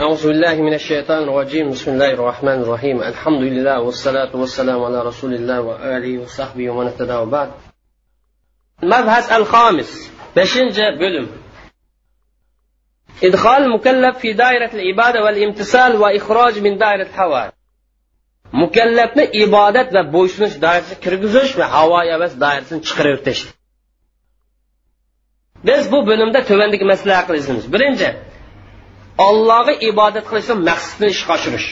أعوذ بالله من الشيطان الرجيم بسم الله الرحمن الرحيم الحمد لله والصلاة والسلام على رسول الله وآله وصحبه ومن اهتدى وبعد مبحث الخامس بشنجة بلم إدخال المكلف في دائرة العبادة والامتثال وإخراج من دائرة الحوال mukallafni ibodat va bo'ysunish doirasiga kirgizish va havo havas doirasini chiqarib o'tish biz bu bo'limda tuvandagi masala haqida izlaymiz birinchi ollohga ibodat qilishni maqsadini ishga oshirish.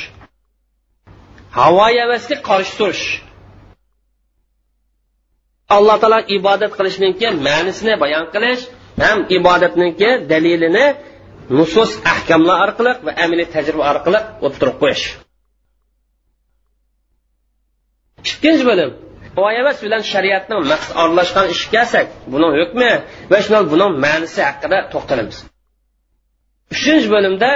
Havo havasga qarshi turish. Alloh taolo ibodat qilishniki ma'nisini bayon qilish ham ibodatniki dalilini nusus ahkamlar orqali va amaliy tajriba orqali o'ttirib qo'yish. Ikkinchi bo'lim. Emas bilan shariatning maqsad aralashgan ishga kelsak buning hukmi va shundan buni ma'nisi haqida to'xtalamiz. Uchinchi bo'limda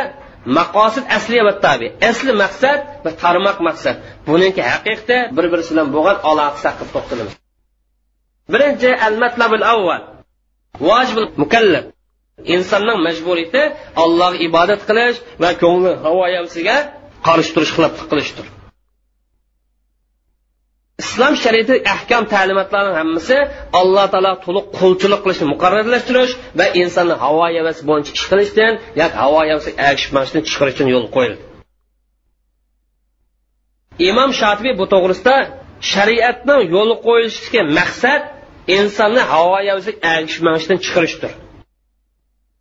maqosid asli va tabi asli maqsad va tarmoq maqsad. Buniki haqiqatda bir birisi bilan bo'lgan aloqasi haqida to'xtalamiz. Birinchi al matlabul avval. Vojibul mukallaf. Insonning majburiyati allohga ibodat qilish va ko'ngli havoyamsiga qarshi turish xiloflik qilishdir. Islom shariati ahkam ta'limotlarning hammasi alloh taolo to'liq qulchilik qilishni muqarrarlashtirish va insonni havo yavasi bo'yicha ish qilishdan yoki havo yavasi ergishmasdan chiqarish uchun yo'l qo'yildi. Imom shotibiy bu to'g'risida shariatning yo'li qo'yilishdagi maqsad insonni havo yavasi ergishmasdan chiqarishdir.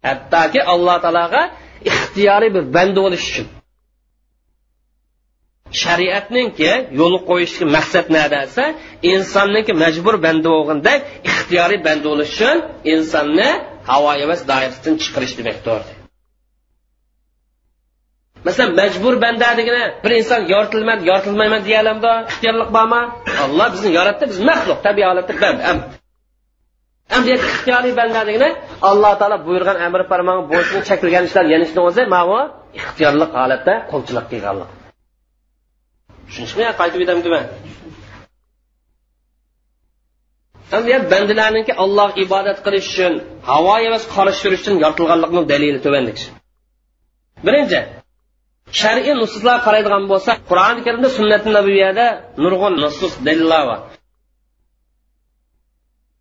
Hattoki alloh taologa ixtiyoriy bir banda bo'lish uchun. Shariatninki yo'l qo'yishga maqsad nada desa insonniki majbur banda bo'lganda ixtiyoriy banda bo'lish uchun insonni havo emas doirasidan chiqarish demakdir masalan majbur banda degani bir inson yoritilmadi yoritilmayman deyalamda ixtiyorlik bormi? Alloh bizni yaratdi biz maxluq tabiiy holatda endi ixtiyoriy banda degani alloh taolo buyurgan amr farmon bo'yicha chakilgan ishlar yanishni o'zi mana ixtiyorlik holatda qo'lchilik qilganlik tushunishmi qaytib aytamdimi endi bandalarniki olloh ibodat qilish uchun havo emas qarshi uchun yoritilganlikni dalili tuvandik birinchi shar'iy nususlar qaraydigan bo'lsa qur'oni karimda sunnati nabiyada nurg'un nusus dalillar bor.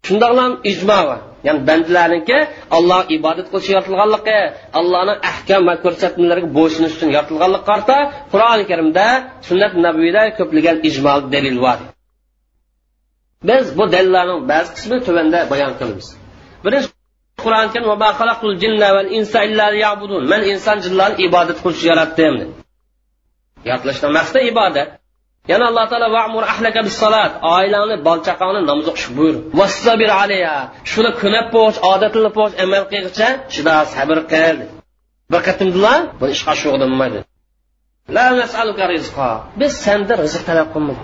Shundoqlam ijmo bor. Ya'ni bandalarniki alloh ibodat qilish yoritilganligi allohning ahkam va ko'rsatmalariga bo'ysunish uchun yoritilganlik qarta qur'oni karimda sunnat nabiyda ko'plagan ijmo dalil bor. Biz bu dalillarning ba'zi qismini tuvanda bayon qilamiz. Birinchi qur'oni karim man inson jinlarni ibodat qilishni yaratdim yaratilishdan maqsad ibodat. Yana alloh taolo vamur ahlaka bis oilangni bola chaqangni namoz o'qish buyur. Vassabir alayha shuni kunab bo'lish odatini bo'lish amal qilguncha shuda sabr qil bir qatimdilar bu ishga shug'ullanmaydi la biz senda rizq talab qilmaymiz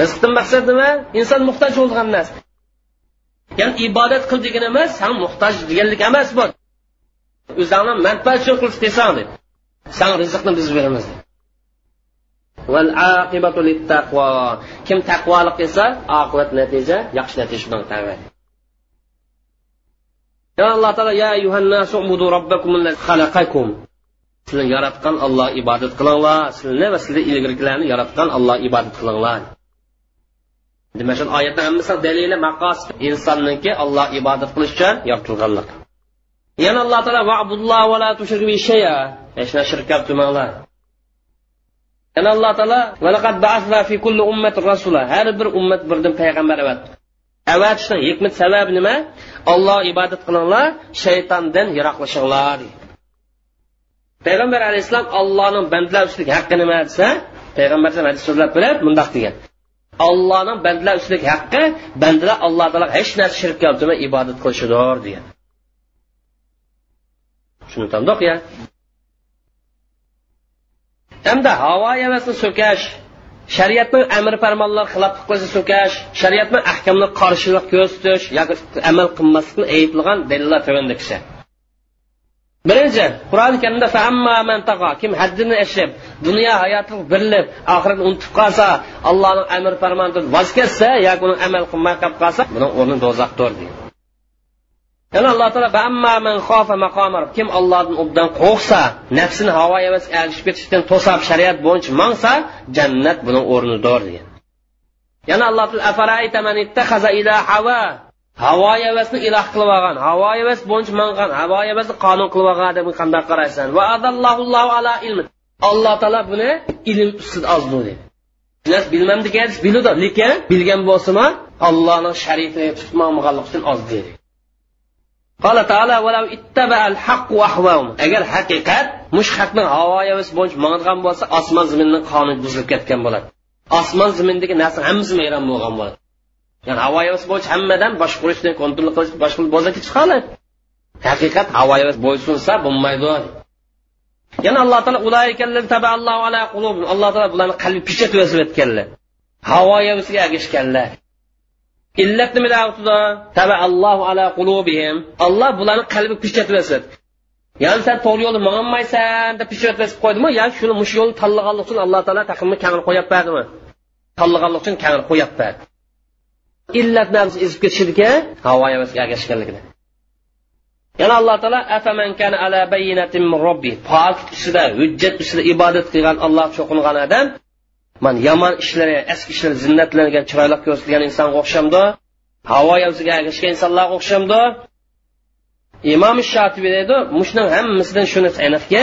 rizqdan maqsad nima? Inson muhtoj bo'lgan narsa ya'ni ibodat qil degani emas san muhtoj deganlik emas bu o'zingni manfaat uchun qilish desang san rizqni biz beramiz kim taqvolik qilsa oqibat natija yaxshi natija bilan tavba alloh taolo ya yuhannasu robbakum xalaqakum sizlarni yaratgan olloh ibodat qilinglar. Sizlarni va sizlar ilgirgilarni yaratgan olloh ibodat qilinglar. Demak shu oyatni hammasi dalili maqos insonniki olloh ibodat qilish uchun yoritilganlik. Yana alloh taolo vabudulloh va la tushriku bi shay'a. Hech narsa shirk qilmanglar yana alloh taolo har bir ummat birdan payg'ambar avatdi avatishni hikmat sababi nima? Olloh ibodat qilinglar shaytondan yiroqlashinglar. Payg'ambar alayhissalom allohning bandalar ustidagi haqqi nima desa payg'ambar hadis so'zlab berib mundoq degan. Allohning bandalar ustidagi haqqi bandalar alloh taolo hech narsa shirk keltirmay ibodat qilishidir degan. Shuni tandoq ya. Hamda havo havasini so'kash shariatning amr farmonlar xiloflik qilishni so'kash shariatning ahkamni qarshilik ko'rsatish yoki amal qilmaslikni ayblagan dalillar tuvandakisi birinchi qur'oni karimda kim haddini ashib dunyo hayoti birilib oxiratni unutib qolsa allohning amr farmonidan voz kechsa yoki uni amal qilmay qolib qolsa buni o'rni do'zaxdir deydi. Yana alloh taolo kim ollohdan obdan qo'rqsa nafsini havo havasga ergishib ketishdan to'sab shariat bo'yicha mangsa jannat buni o'rnidir degan. Yana alloh taolo havo havasni iloh qilib olgan havo havas bo'yicha mangan havo havasni qonun qilib olgan deb qanday qaraysan? Va ala ilmi alloh taolo buni ilm ustida ozdi dedi. Bilmam degan biludi lekin bilgan bo'lsimi allohning sharifini tutmaganlik uchun oz dedi. قال تعالى ولو اتبع الحق واهواهم agar haqiqat mush haqning havo havas bo'yicha mang'an bo'lsa osmon zaminning qonuni buzilib ketgan bo'ladi osmon zimindagi narsa hammasi mayron bo'lgan bo'ladi ya'ni havo havas bo'yicha hammadan boshqarishni kontrol qilish boshqa bo'lsa chiqadi haqiqat havo havas bo'ysunsa bo'lmaydi yana alloh taolo alloh taolo bularni qalbi pichatib yozib o'tganlar havo havasiga ergashganlar illat nimada allohu ala qulubihim. Alloh bularni qalbi pichatib yozib ya'ni sen to'g'ri yo'lda mangolmaysan deb pichatib qo'ydimi? Yo shuni mush yo'lni tanlaganlik uchun alloh taolo taqimni kangri qo'yib berdimi tanlaganlik uchun kangri qo'yib berdi illat nafsi ezib ketishidiki havo havasiga ergashganligida yana alloh taolo afaman kana ala bayyinatin min robbi pok ustida hujjat ustida ibodat qilgan alloh cho'qingan odam man yomon ishlari eski ishlar zinnatlangan chiroyli ko'rsatilgan insonga o'xshamdi. Havo havasiga ergashgan insonlarga o'xshamdi. Imom shotibiy deydi mushning hammasidan shuni aniqki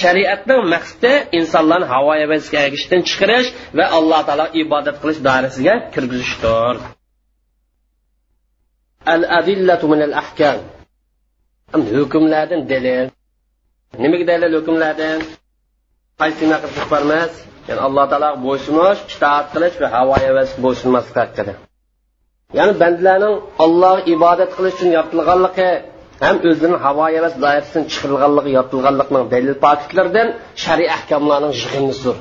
shariatning maqsadi insonlarni havo havasiga ergashishdan chiqarish va alloh taolo ibodat qilish doirasiga kirgizishdir. Al adillatu min al ahkam hukmlardan dalil nimaga dalil hukmlardan? Qaysi qilib bormas ya'ni alloh taolo bo'ysunish itoat qilish va havo havas bo'ysunmaslik haqida ya'ni bandalarning ollohga ibodat qilish uchun yaratilganligi ham o'zining havo havas doirasidan chiqarilganligi yaratilganligining dalil pokitlaridan shariy ahkomlarning yig'indisidir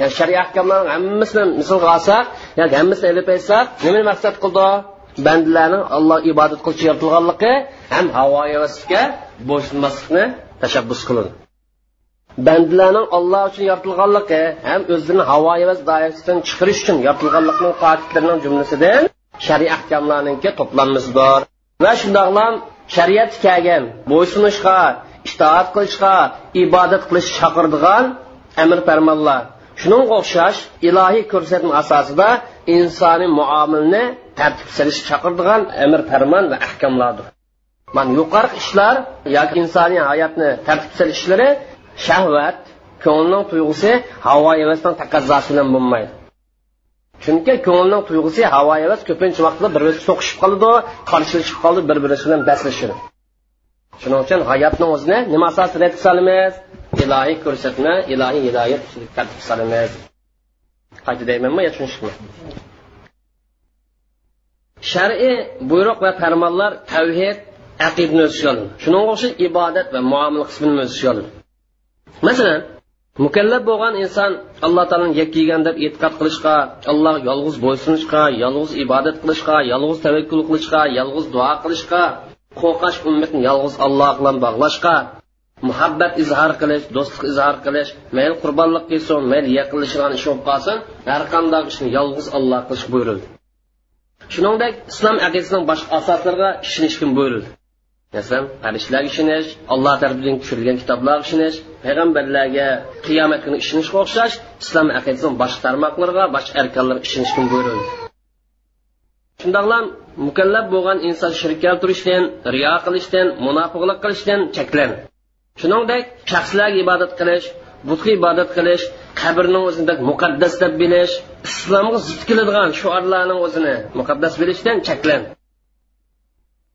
ya'ni shariy ahkomlarning hammasini misolga olsak yoki hammasini ilib aytsak nima maqsad qildi? Bandalarning alloh ibodat qilish yaratilganligi ham havo havasga bo'ysunmaslikni tashabbus qiladi. Bandalarning olloh uchun yoritilganligi ham o'zini havo havas doirasidan chiqarish uchun yaratilganlikning faktlarning jumlasidan shariy ahkomlarninki to'planmasidir va shundoqlam shariat kelgan bo'ysunishga itoat qilishga ibodat qilish chaqirdigan amr farmonlar shuning o'xshash ilohiy ko'rsatma asosida insoniy muomilni tartib salish chaqirdigan amr farmon va ahkomlardir mana yuqori ishlar yoki insoniy hayotni tartib solish ishlari shahvat ko'ngilning tuyg'usi havo havasning taqazosi bilan bo'lmaydi chunki ko'ngilning tuyg'usi havo havas ko'pincha vaqtda bir biriga so'qishib qoladi qarshilashib qoldi bir biri bilan baslashadi. Shuning uchun hayotni o'zini nima asosida aytib solamiz? Ilohiy ko'rsatma ilohiy hidoyat tartib solamiz. Qayta deymanmi yo tushunishmi shar'iy buyruq va farmonlar tavhid aqidni o'z ichiga oladi shunga o'xshash ibodat va muomala qismini o'z ichiga oladi masalan mukallab bo'lgan inson alloh taoloni yakkigan deb e'tiqod qilishga alloh yolg'iz bo'ysunishga yolg'iz ibodat qilishga yolg'iz tavakkul qilishga yolg'iz duo qilishga qo'rqash ummatni yolg'iz alloh bilan bog'lashga muhabbat izhor qilish do'stlik izhor qilish mayli qurbonlik qilsin mayli yaqinlashgan ish bo'lib qolsin har qanday ishni yolg'iz alloh qilish buyurildi. Shuningdek islom aqidasining boshqa asoslariga ishonishga buyurildi. Masalan farishtalarga ishonish alloh tarafidan tushirilgan kitoblarga ishonish payg'ambarlarga qiyomat kuni ishonishga o'xshash islom aqidasini boshqa tarmoqlarga boshqa arkonlarga ishonishga buyurildi shundoqlam mukallab bo'lgan inson shirk keltirishdan riyo qilishdan munofiqlik qilishdan cheklan shuningdek shaxslarga ibodat qilish butga ibodat qilish qabrni o'zini muqaddas deb bilish islomga zid keladigan shuarlarni o'zini muqaddas bilishdan cheklan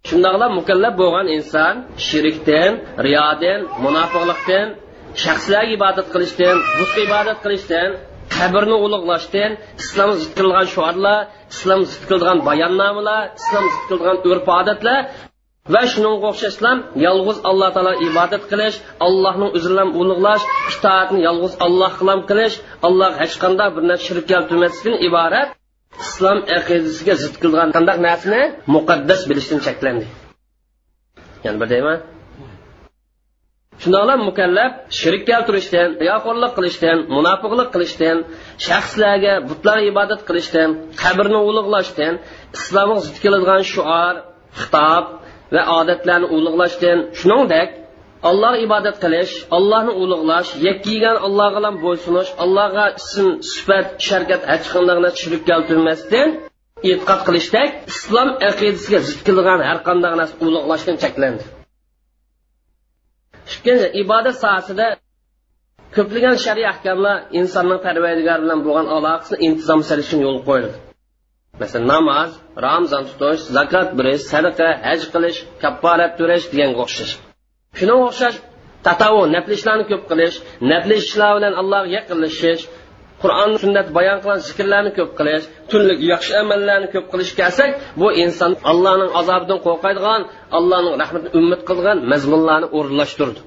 shundoqla mukallab bo'lgan inson shirkdan riyodan munofiqlikdan shaxslarga ibodat qilishdan butga ibodat qilishdan qabrni ulug'lashdan islom zid qilgan shuarlar islom zid qilgan bayonnomalar islom zid qilgan urf odatlar va shunga o'xshashlam yolg'iz alloh taolo ibodat qilish allohning o'zini ulug'lash itoatni yolg'iz alloh qilam qilish alloh hech qanday bir narsa shirk keltirmaslikdan iborat islom aqidasiga zid qilgan qandaq narsani muqaddas bilishdan cheklandi. Yana bir deyman. Shundoqla mukallaf shirik keltirishdan riyoxo'rlik qilishdan munofiqlik qilishdan shaxslarga butlar ibodat qilishdan qabrni ulug'lashdan islomga zid keladigan shuor xitob va odatlarni ulug'lashdan shuningdek allohga ibodat qilish allohni ulug'lash yakkigan allohga bilan bo'ysunish allohga ism sifat sharkat hech qanday shirik keltirmasdan e'tiqod qilishdek islom aqidasiga zid kelgan har qanday narsa ulug'lashdan cheklandi. Ikkinchi ibodat sohasida ko'plagan shariy ahkomlar insonning parvardigor bilan bo'lgan aloqasini intizom solish uchun yo'l qo'yildi. Masalan namoz ramzon tutish zakot berish sadaqa haj qilish kapparat to'lash deganga o'xshash. Shunga o'xshash tatavu nafli ishlarni ko'p qilish nafli ishlar bilan allohga yaqinlashish qur'on sunnat bayon qilgan zikrlarni ko'p qilish tunlik yaxshi amallarni ko'p qilish kelsak bu inson allohning azobidan qo'rqadigan allohning rahmatini umid qilgan mazmunlarni o'rinlashtirdi.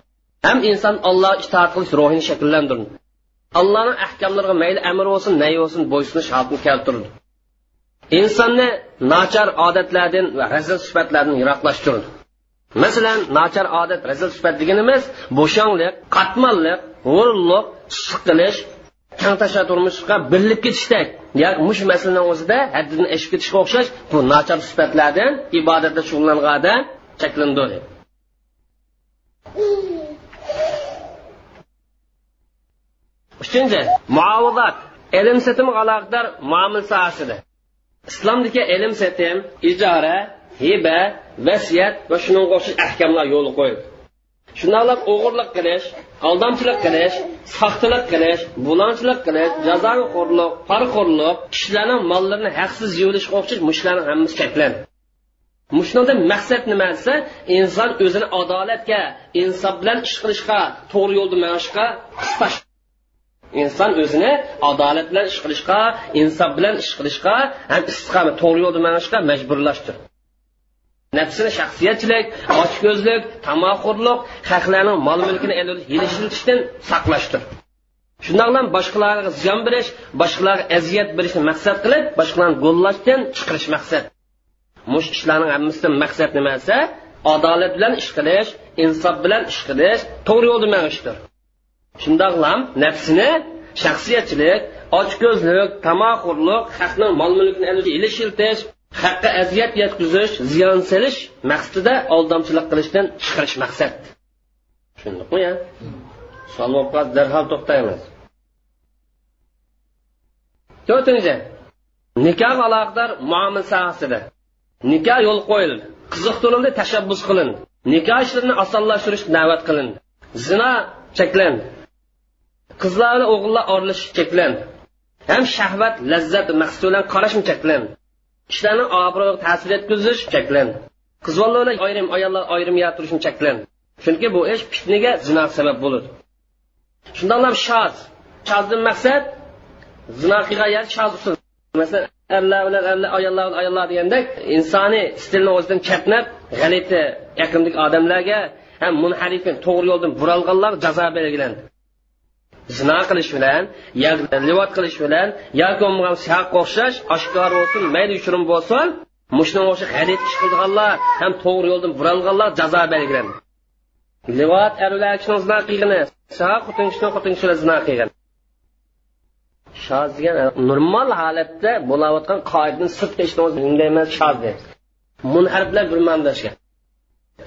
Ham inson olloh itoat qilish ruhini shakllantirdi. Allohning ahkomlariga mayli amr bo'lsin nay bo'lsin bo'ysunish holatini keltirdi. Insonni nachar odatlardan va razil sifatlardan yiroqlashtirdi. Masalan nochar odat razil sifat deganimiz bo'shongliq qatmonliq g'ururliq issiq qilish tangtasha turmushga birlik ketishdek yoki mush masalani o'zida haddini oshib ketishga o'xshash bu nochar sifatlardan ibodatda shug'ullanganda cheklandi uchinchi muovidat ilm setim aloqador muomil sohasida islomdagi ilm setim ijora hiba vasiyat va shunga o'xshash ahkamlar yo'l qo'yildi. Shundoqlab o'g'irlik qilish aldamchilik qilish soxtalik qilish bulonchilik qilish jazoxo'rlik parxo'rlik kishilarning mollarini haqsiz yuvilishga o'xshash mushlarni hammasi cheklandi mushunda maqsad nima desa inson o'zini adolatga insof bilan ish qilishga to'g'ri yo'lda manishga qistash inson o'zini adolat bilan ish qilishga insof bilan ish qilishga ham istiqomat to'g'ri yo'lda manishga majburlashdir. Nafsini shaxsiyatchilik ochko'zlik tamoqurlik xalqlarning mol mulkini yilishtirishdan saqlashdir. Shundoq bilan boshqalarga ziyon berish boshqalarga aziyat berishni maqsad qilib boshqalarni go'llashdan chiqarish maqsad. Mush ishlarning hammasidan maqsad nima desa adolat bilan ish qilish insof bilan ish qilish to'g'ri yo'lda manishdir shundoqlam nafsini shaxsiyatchilik ochko'zlik tamoqurlik haqning mol mulkini ilishiltish haqqa aziyat yetkazish ziyon selish maqsadida aldamchilik qilishdan chiqarish maqsad. Tushundikmi ya? Savobga darhol to'xtaymiz. To'rtinchi. Nikoh aloqador muomil sohasida. Nikoh yo'l qo'yildi. Qiziqtirildi tashabbus qilindi. Nikoh ishlarini osonlashtirish da'vat qilindi. Zino cheklandi. Qizlar bilan o'g'illar oralashish cheklandi. Ham shahvat lazzat maqsad bilan qarashmi cheklandi? Kishilarni obro'ga ta'sir etkazish cheklandi qiz bolalar ayrim ayollar ayrim turishni cheklandi chunki bu ish fitnaga zino sabab bo'ladi. Shundoqlab shoz shozdan maqsad zino qilgan shoz usul. Masalan erlar bilan erlar ayollar bilan ayollar degandek insoniy stilni o'zidan chatnab g'alati yaqinlik odamlarga ham munharifin to'g'ri yo'ldan buralganlar jazo belgilandi. Zino qilish bilan yoki livot qilish bilan yoki bo'lmag'an haqqa o'xshash oshkor bo'lsin mayli yuchurim bo'lsin mushunga o'xshash g'alit ish qilganlar ham to'g'ri yo'ldan buralganlar jazo belgilandi. Livot erlar kishini zino qilgani xotin kishini xotin kishini zino qilgan shoz degan e, normal holatda bo'layotgan qoidadan sirtqa ishlayman shoz deymiz. Munhariflar bir mandashgan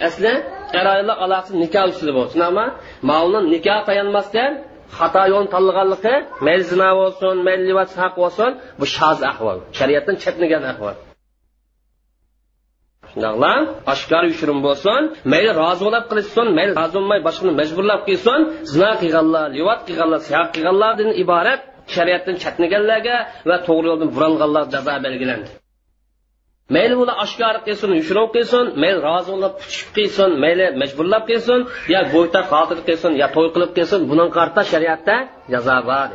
asli er aloqasi nikoh usuli bo'lsin ammo ma'lum nikoh tayanmasdan xato yo'lni tanlaganligi mayli zino bo'lsin mayli livat haq bo'lsin bu shoz ahvol. Shariatdan chetnagan ahvol. Shundoqla oshkor yushirim bo'lsin mayli rozi bo'lib qilishsin mayli rozi bo'lmay boshqani majburlab qilsin zino qilganlar livat qilganlar siyoq qilganlardan iborat shariatdan chetnaganlarga va to'g'ri yo'ldan buralganlar jazo belgilandi. Mayli ular oshkor qilsin yushiroq qilsin mayli rozi bo'lib kuchib qilsin mayli majburlab qilsin yo bo'yta xotir qilsin yo to'y qilib qilsin buni qarta shariatda jazo bor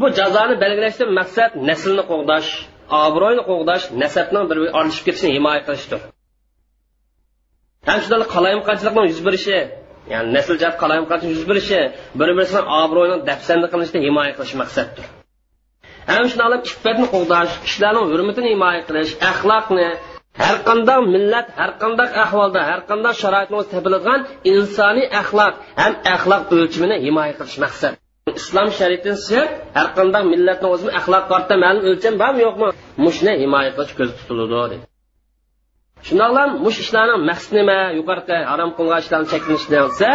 bu jazoni belgilashdan maqsad naslni qo'g'dash obro'yni qo'g'dash nasabning bir orlishib ketishini himoya qilishdir. Ham shunda qalayimqanchilikni yuz berishi ya'ni nasl jat qalayimqanchilik yuz berishi bir birisini obro'yni dafsanda qilishni himoya qilish maqsaddir. Ham shundoq iffatni qo'g'dash kishilarning hurmatini himoya qilish axloqni har qanday millat har qanday ahvolda har qanday sharoitni topiladigan insoniy axloq ham axloq o'lchimini himoya qilish maqsad islom shariatidan sirt har qanday millatni o'zini axloq ortda ma'lum o'lcham bormi yo'qmi mushni himoya qilish ko'zda tutiladi shundoqlam mush ishlarni maqsadi nima yuqorida harom qilgan ishlarni cheklanish olsa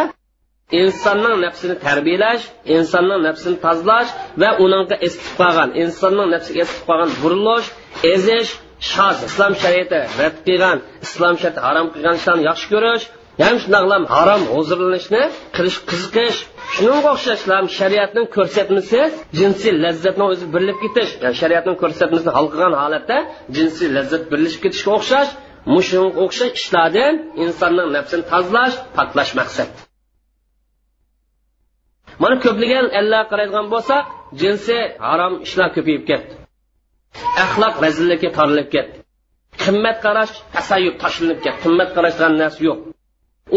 insonning nafsini tarbiyalash insonning nafsini tozalash va uningga esitib qolgan insonning nafsiga esitib qolgan burilish ezish shoz islom shariati rad qilgan islom shariati harom qilgan ishlarni yaxshi ko'rish ham shundoqlam harom huzurlanishni qilish qiziqish shunga o'xshashlar shariatning ko'rsatmasi jinsiy lazzatni o'zi birilib ketish. Yani shariatning ko'rsatmasini hal qilgan holatda jinsiy lazzat birlashib ketishga o'xshash mushunga o'xshash ishlardan insonning nafsini tozalash poklash maqsad. Mana ko'pligan alloh qaraydigan bo'lsak jinsi harom ishlar ko'payib ketdi. Axloq razillikka torilib ketdi. Qimmat qarash tasayyub tashlanib ketdi. Qimmat qarash degan narsa yo'q.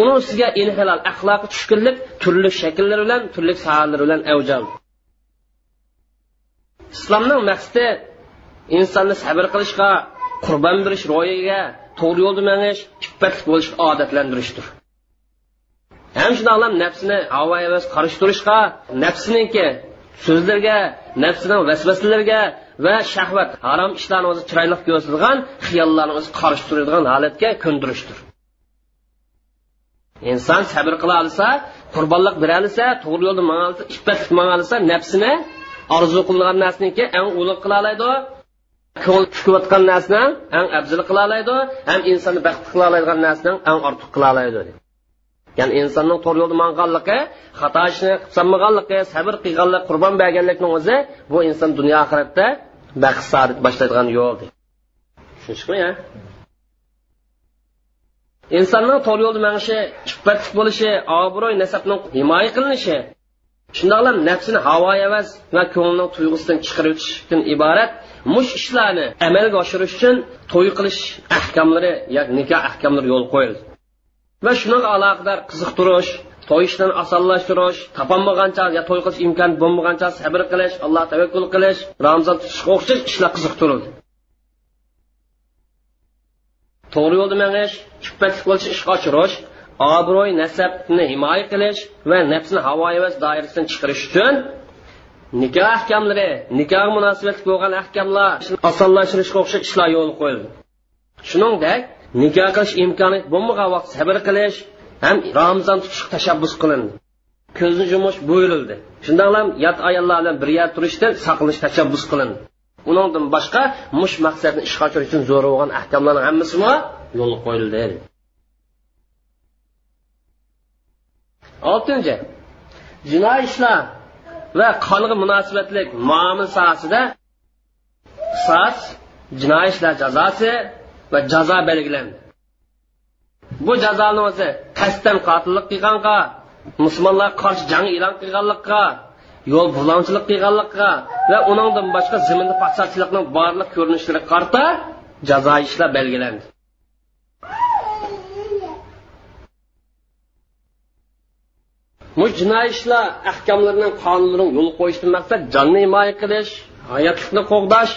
Uni ustiga inhilol axloqi tushkunlik turli shakllar bilan turli sohalar bilan avjal islomning maqsadi insonni sabr qilishga qurbon berish ro'yiga to'g'ri yo'lda manish iffatli bo'lishga odatlantirishdir. Ham shundoqlam nafsini havo havas qarshi turishga nafsiniki so'zlarga nafsining vasvasalariga va shahvat harom ishlarni o'zi chiroyli ko'rsatadigan xiyollarni o'zi qarshi turadigan holatga ko'ndirishdir. Inson sabr qila olsa qurbonlik bera olsa to'g'ri yo'lda manolsa iffatli manolsa nafsini orzu qilgan narsaniki eng ulug' qila oladi ko'ngil tushayotgan narsani eng afzal qila oladi ham insonni baxtli qila oladigan narsani eng ortiq qila oladi ya'ni insonning to'g'ri yo'lda manganligi xato ishni qilsanmaganligi sabr qilganlik qurbon berganlikning o'zi bu inson dunyo oxiratda baxt saodat boshlaydigan yo'l tushunishmi ya. Insonning to'g'ri yo'lda manishi iffatli bo'lishi obro'y nasabning himoya qilinishi shundoqla nafsini havo havas va ko'ngilning tuyg'usidan chiqarib o'tishdan iborat mush ishlarni amalga oshirish uchun to'y qilish ahkomlari yoki nikoh ahkomlari yo'l qo'yildi. Va shunaqa aloqador qiziqtirish to'y ishlarni osonlashtirish topolmagancha yo to'y qilish imkoni bo'lmagancha sabr qilish alloh tavakkul qilish ramzon tutishga o'xshash ishlar qiziqtirildi to'g'ri yo'lda mang'ish iffatli bo'lish ishga oshirish obro'y nasabni himoya qilish va nafsni havo havas doirasidan chiqarish uchun nikoh ahkamlari nikoh munosabatli bo'lgan ahkamlar osonlashtirishga o'xshash ishlar yo'l qo'yildi. Shuningdek nikoh qilish imkoni bo'lmagan vaqt sabr qilish ham ramzon tutish tashabbus qilindi. Ko'zni yumish buyurildi shundoqlam yot ayollar bilan bir yer turishdan saqlanish tashabbus qilindi. Undan boshqa mush maqsadni ishga oshirish uchun zo'r bo'lgan ahkomlarning hammasi yo'l qo'yildi. Oltinchi jinoiy ishlar va qonga munosabatlik muomil sohasida qisos jinoiy ishlar jazosi va jazo belgilandi. Bu jazoni o'zi qasddan qotillik qilganga musulmonlar qarshi jang e'lon qilganlikqa yo'l bulanchilik qilganlikqa va uningdan boshqa ziminda fasodchilikning barliq ko'rinishlari qarta jazo ishlar belgilandi. Bu jinoiy ishlar ahkomlarining qonunlarini yo'l qo'yishdan maqsad jonni himoya qilish hayotlikni qo'g'dash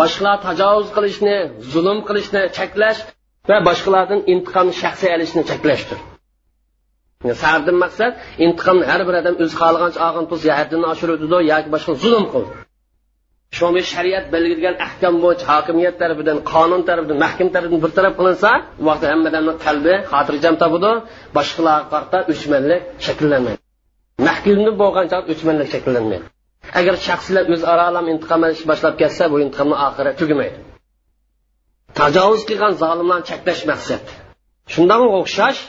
boshqalar tajovuz qilishni zulm qilishni cheklash va boshqalardan intiqom shaxsiy olishni cheklashdir. Sardan maqsad intiqomni har bir odam o'zi xohlagancha olgan pul haddini oshirdi yoki boshqa zulm qildi shunga shariat belgilagan ahkam bo'yicha hokimiyat tarafidan qonun tarafidan mahkam tarafidan bir taraf qilinsa u vaqtda hamma odamni qalbi xotirjam topadi boshqalarga qarata o'chmanlik shakllanmaydi. Mahkumda bo'lgancha o'chmanlik shakllanmaydi. Agar shaxslar o'zaro intiqom olish boshlab ketsa bu intiqomni oxiri tugamaydi. Tajovuz qilgan zolimlarni cheklash maqsad. Shundan o'xshash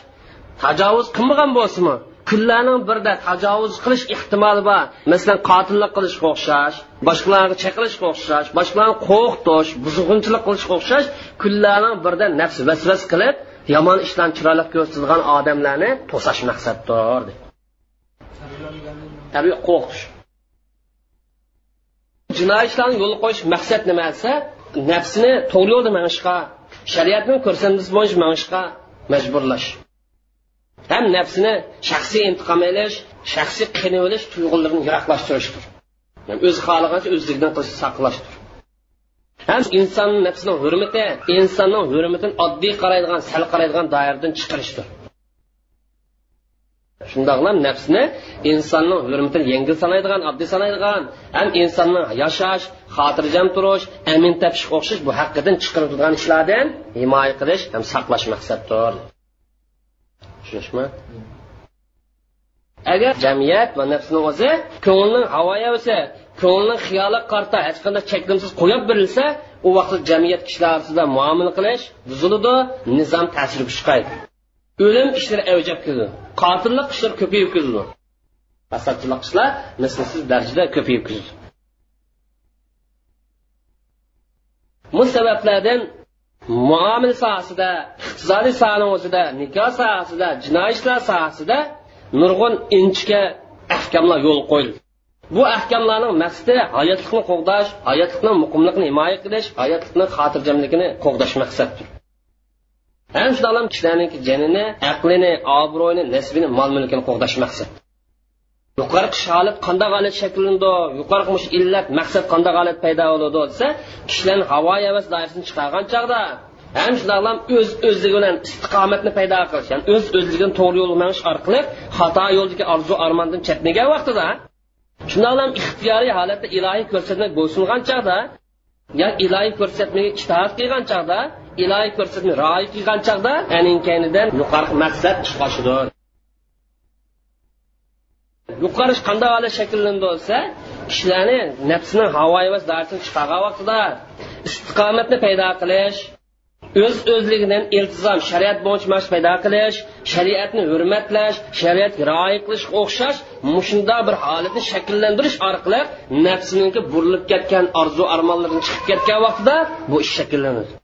tajovuz qilmagan bo'lsinmi? Kunlarning birida tajovuz qilish ehtimoli bor. Masalan qotillik qilishga o'xshash boshqalarga chaqirishga o'xshash boshqalarni qo'rqitish buzg'unchilik qilishga o'xshash kunlarning birida nafs vasvas qilib yomon ishlarni chiroyli ko'rsatadigan odamlarni to'sash maqsaddir tabiiy qo'rqish. Jinoiy ishlarni yo'l qo'yish maqsad nima desa nafsini to'g'ri yo'lda manishga shariatni ko'rsatmasi bo'yicha manishga majburlash. Ham nafsini shaxsiy intiqom olish shaxsiy qiynab olish tuyg'ularini yiroqlashtirishdir o'zi xohlagancha o'zligidan qilishni saqlashdir. Ham inson nafsini hurmati insonning hurmatini oddiy qaraydigan sal qaraydigan doiradan chiqarishdir. Shundoqlam nafsni insonning hurmatini yengil sanaydigan oddiy sanaydigan ham insonning yashash xotirjam turish amin topish o'xshash bu haqqidan chiqarib turgan ishlardan himoya qilish ham saqlash maqsaddir. Tushunishmi agar jamiyat va nafsni o'zi ko'ngilning havoya bo'lsa ko'ngilning xiyoli qarta hech qanday cheklimsiz qo'yib berilsa u vaqtda jamiyat kishilar orasida muomala qilish buziladi nizom ta'sir kuchqaydi o'lim ishlari avjab keladi qotillik ishlar ko'payib kirdi fasodchilik ishlar mislsiz darajada ko'payib kirdi bu sabablardan muomil sohasida iqtisodiy sohani o'zida nikoh sohasida jinoiy ishlar sohasida nurg'un inchga ahkamlar yo'l qo'yildi. Bu ahkamlarning maqsadi hayotlikni qo'g'dash hayotlikni muqimlikni himoya qilish hayotlikni xotirjamligini qo'g'dash maqsaddir. Ham shundoq kishilarning janini aqlini obro'yini nasbini mol mulkini qo'g'dash maqsad yuqorqi holat qanday holat shakllanadi yuqorqi illat maqsad qanday holat paydo bo'ladi desa kishilarni havo havas doirasini chiqargan chog'da ham shundoqlam o'z o'zligi bilan istiqomatni paydo qilish ya'ni o'z o'zligini to'g'ri yo'lga manish orqali xato yo'ldagi orzu armondan chetnagan vaqtida shundoqlam ixtiyoriy holatda ilohiy ko'rsatma bo'ysungan chog'da yo ilohiy ko'rsatmaga ishtihat qilgan chog'da ilohiy ko'rsatma rioya qilgan chog'da aning kaynidan yuqori maqsad chiqoshidir yuqori qanday holat shakllandi bo'lsa kishilarni nafsini havoyi va darsini chiqargan vaqtida istiqomatni paydo qilish o'z o'zligidan iltizom shariat bo'yicha paydo qilish shariatni hurmatlash shariatga rioya qilishga o'xshash mushunda bir holatni shakllantirish orqali nafsiniki burilib ketgan orzu armonlardan chiqib ketgan vaqtida bu ish shakllanadi.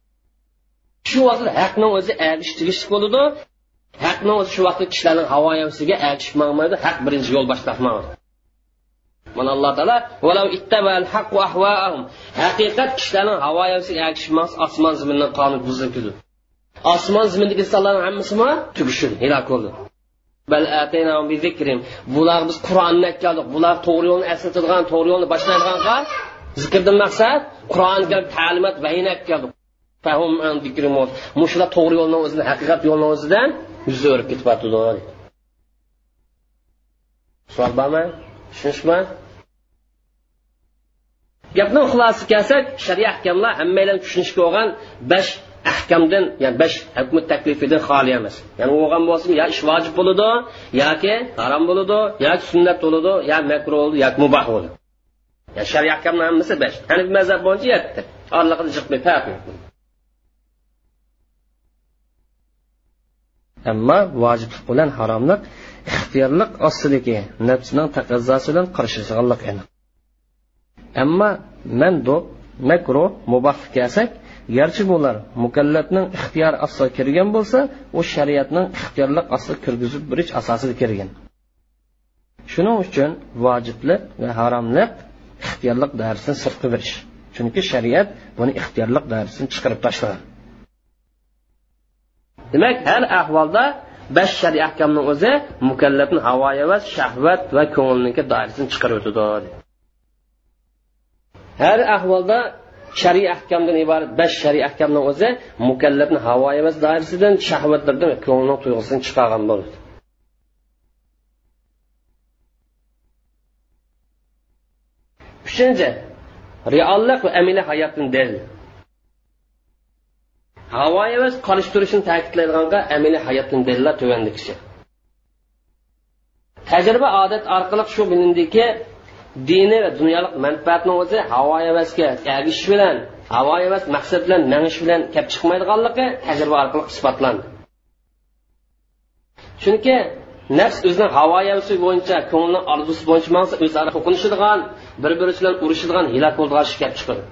Shu vaqtda haqni o'zi agish tegishli bo'ladi haqni o'zi shu vaqtda kishilarning havoyasiga agishib haq birinchi yo'l boshlashmaydi mana alloh taolo haqiqat kishilarning havo erishmas osmon zamindan qonun buzib ketdi. Osmon zimindagi insonlarni hammasimi? Tugishdi halok bo'ldi bular biz qur'onni keldik. Bular to'g'ri yo'lni eslatadigan to'g'ri yo'lni boshlaydigan zikrdan maqsad qur'on kelib ta'limot vayin keldik shular to'g'ri yo'lni o'zini haqiqat yo'lni o'zidan yuz o'rib ketyapti savol bormi? Tushunishmi? Gapni xulosasi kelsak shariat ahkamlar hammalar tushunishga bo'lgan besh ahkamdan ya'ni besh hukm taklifidan xoli emas. Ya'ni o'lgan bo'lsin yo ish vojib bo'ladi yoki harom bo'ladi yoki sunnat bo'ladi yo makruh bo'ladi yoki muboh bo'ladi. Yani shariat ahkamni hammasi besh. Hanif mazhab bo'yicha yetti. Orliqni chiqmay ammo vojiblik bilan haromlik ixtiyorlik ostidagi nafsning taqozosi bilan qarshilashganlik aniq. Ammo mando makruh muboh kelsak garchi bular mukallafning ixtiyor ostiga kirgan bo'lsa u shariatning ixtiyorlik ostiga kirgizib berish asosida kirgan. Shuning uchun vojiblik va haromlik ixtiyorlik darsini sirtqi berish. Chunki shariat buni ixtiyorlik darsini chiqarib tashlagan demak har ahvolda besh shariy ahkamni o'zi mukallafni havoya va shahvat va ko'ngilniki doirasini chiqarib o'tadi har ahvolda shariy ahkamdan iborat besh shariy ahkamni o'zi mukallafni havo emas doirasidan shahvatlardan ko'ngilni tuyg'usidan chiqargan bo'ladi uchinchi reallik va amila hayotni dalil havo emas qolish turishini ta'kidlaydiganga amaliy hayotdan dalillar tuvandikisi tajriba odat orqali shu bilindiki dini va dunyolik manfaatni o'zi havo havasga ergishish bilan havo havas maqsad bilan manish bilan kelib chiqmaydiganligi tajriba orqali isbotlandi. Chunki nafs o'zining havo havasi bo'yicha ko'ngilni orzusi bo'yicha o'zaro to'qinishadigan bir biri bilan urushadigan hilok bo'ldigan ish kelib chiqadi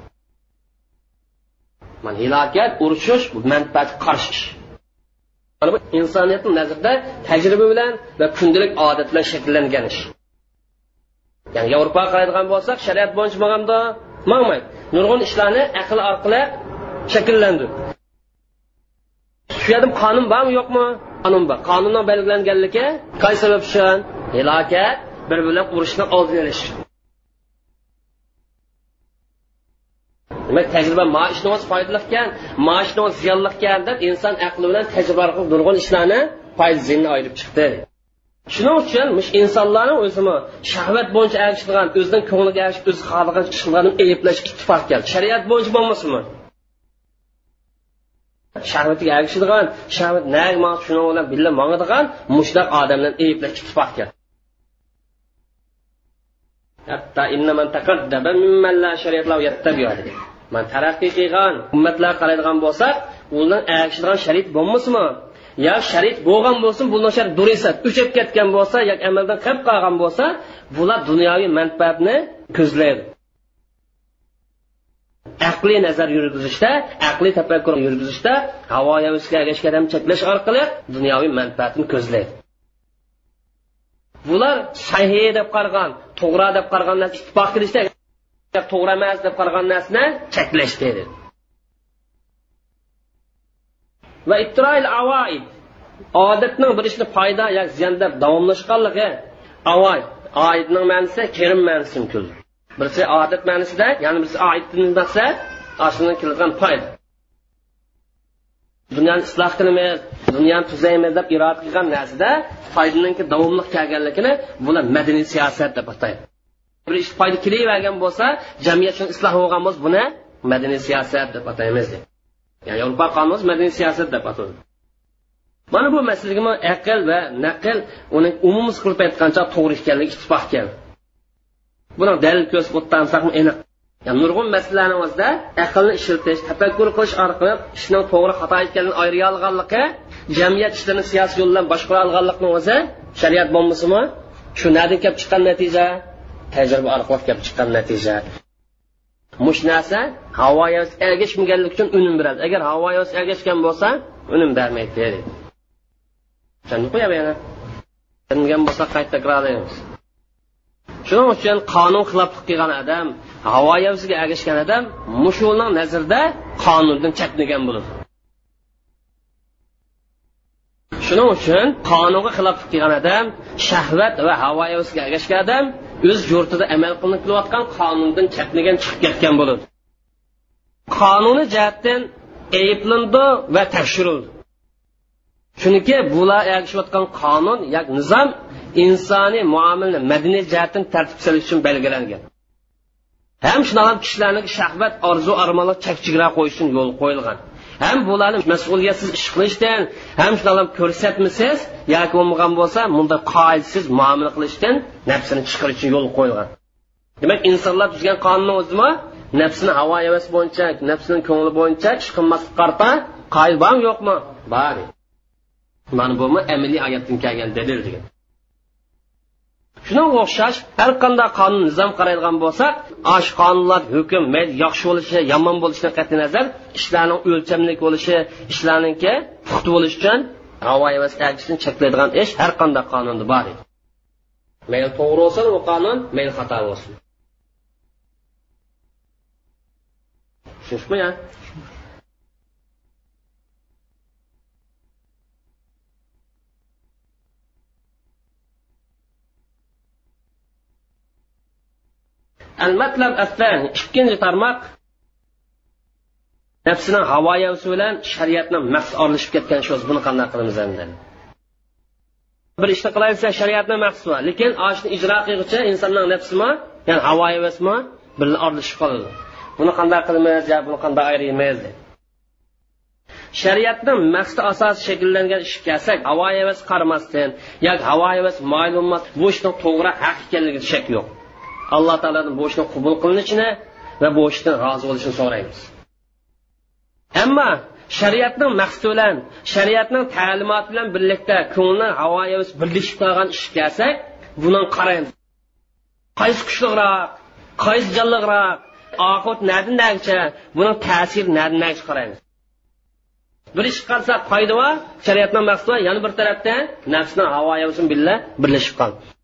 mana hilokat urushish bu manfaatga qarshi ish. Bu insoniyatni nazarda tajriba bilan va kundalik odat bilan shakllangan ish. Ya'ni yevropaga qaraydigan bo'lsak shariat bo'yicha bo'lganda mangmaydi nurg'un ishlarni aql orqali shakllandi shu yerda qonun bormi yo'qmi? Qonun bor. Qonundan belgilanganligi qaysi sabab uchun? Hilokat bir bilan urushni oldini olish. Demak tajriba ma ishni o'zi foydali ekan ma ziyonli ekan deb inson aqli bilan tajriba orqali nurg'un ishlarni foyda ziyonni ayirib chiqdi. Shuning uchun insonlarni o'zimi shahvat bo'yicha erishilgan o'zining ko'ngliga erishib o'zi xohlagan ishlarni ayiblash ittifoq keldi. Shariat bo'yicha bo'lmasinmi shahvatiga erishadigan shahvat shuni bilan birga mong'adigan mushtaq odamlarni ayiblash ittifoq keldi. Hatto man taraqqiy qilgan ummatlar qaraydigan bo'lsak ulardan erishadigan shariat bo'lmasmi yo sharit bo'lgan bo'lsin bu noshar durisat uchib ketgan bo'lsa yoki amaldan qolib qolgan bo'lsa bular dunyoviy manfaatni ko'zlaydi. Aqliy nazar yurgizishda aqliy tafakkur yurgizishda havo havasga ergashgan cheklash orqali dunyoviy manfaatni ko'zlaydi. Bular sahiy deb qaragan to'g'ri deb qaragan ittifoq qilishda to'g'ri emas deb qaragan narsani cheklash dedi. Va ittiroil avoid odatning bir ishni foyda yoki ziyonda deb davomlashganligi avoid oidning ma'nosi kerim ma'nosi birisi odat ma'nosida ya'ni birisi oidni maqsad shundan keladigan foyda dunyoni isloh qilamiz dunyoni tuzaymiz deb iroda qilgan narsada foydaniki davomli kelganligini bular madaniy siyosat deb ataydi. Bir ish foyda kelavergan bo'lsa jamiyat shuni isloh bo'lgan bo'lsa buni madaniy siyosat deb ataymiz ya'ni yevropa qonuni madaniy siyosat deb ataladi mana bu masalaga aql va naql uni umumiy qilib aytgancha to'g'ri ekanligi ittifoq ekan buni dalil ko'z aniq. Yani nurg'un masalalarni o'zida aqlni ishlatish tafakkur qilish orqali ishning to'g'ri xato ekanligini ayriy olganligi jamiyat ishlarini siyosiy yo'l bilan boshqara olganlikni o'zi shariat bo'lmasimi shundan kelib chiqqan natija. Tajriba orqali kelib chiqqan natija. Mush narsa havoga ergashmaganlik uchun unum beradi. Agar havoga ergashgan bo'lsa unum bermaydi deydi. Tushunib qo'yapman yana. Tushungan bo'lsa qayta takrorlaymiz shuning uchun qonun xiloflik qilgan odam havoyasiga ergashgan odam mushulning nazarda qonundan chatnagan bo'ladi. Shuning uchun qonunga xiloflik qilgan odam shahvat va havoyasiga ergashgan odam o'z yurtida amal qilinib kelayotgan qonundan chaqnagan chiqib ketgan bo'ladi qonuniy jihatdan ayblandi va tekshirildi. Chunki bular ergashayotgan qonun yoki nizom insoniy muomala madaniy jihatdan tartib solish uchun belgilangan. Ham shunaqa kishilarni shahvat orzu armonlar chak chegara qo'yish uchun yo'l qo'yilgan. Ham bularni mas'uliyatsiz ish qilishdan ham shunaqa ko'rsatmasiz yoki bo'lmagan bo'lsa bunda qoidasiz muomala qilishdan nafsini chiqarish uchun yo'l qo'yilgan. Demak insonlar tuzgan qonunni o'zimi? Nafsini havo havas bo'yicha nafsini ko'ngli bo'yicha ish qilmaslikqa qarta qoida bormi yo'qmi? Bor. Mana bu amaliy oyatdan kelgan dalil degan. Shunga o'xshash har qanday qonun nizom qaraydigan bo'lsak osh qonunlar hukm mayli yaxshi bo'lishi yomon bo'lishidan qat'iy nazar ishlarning o'lchamlik bo'lishi ishlarniki puxta bo'lishi uchun havo cheklaydigan ish har qanday qonunda bor edi. Mayli to'g'ri bo'lsin u qonun mayli xato bo'lsin. Tushunishmi المطلب الثاني ikkinchi tarmoq nafsini havoyasi bilan shariatni mahs orlashib ketgan shu buni qanday qilamiz endi bir ishni qilayotsa shariatni mahs bor lekin oshni ijro qilguncha insonning nafsimi ya'ni havoyasimi birga orlashib qoladi buni qanday qilamiz yo buni qanday ayirmaymiz shariatni maqsadi asosi shakllangan ishga kelsak havo havas qaramasdan yoki havo havas ma'lum bu ishni to'g'ri haq ekanligida shak yo'q Alloh taolodan bu ishni qubul qilinishini va bu ishdan rozi bo'lishini so'raymiz. Ammo shariatning maqsadi bilan shariatning ta'limoti bilan birlikda ko'ngli havoyimiz birlashib qolgan ish kelsak buni qaraymiz. Qaysi kuchliroq qaysi jonliroq oxir nadi nagicha buni ta'siri nadi nagicha qaraymiz. Bir ish qilsak foyda va shariatni maqsadi yana bir tarafda nafsni havoya birga birlashib qoldi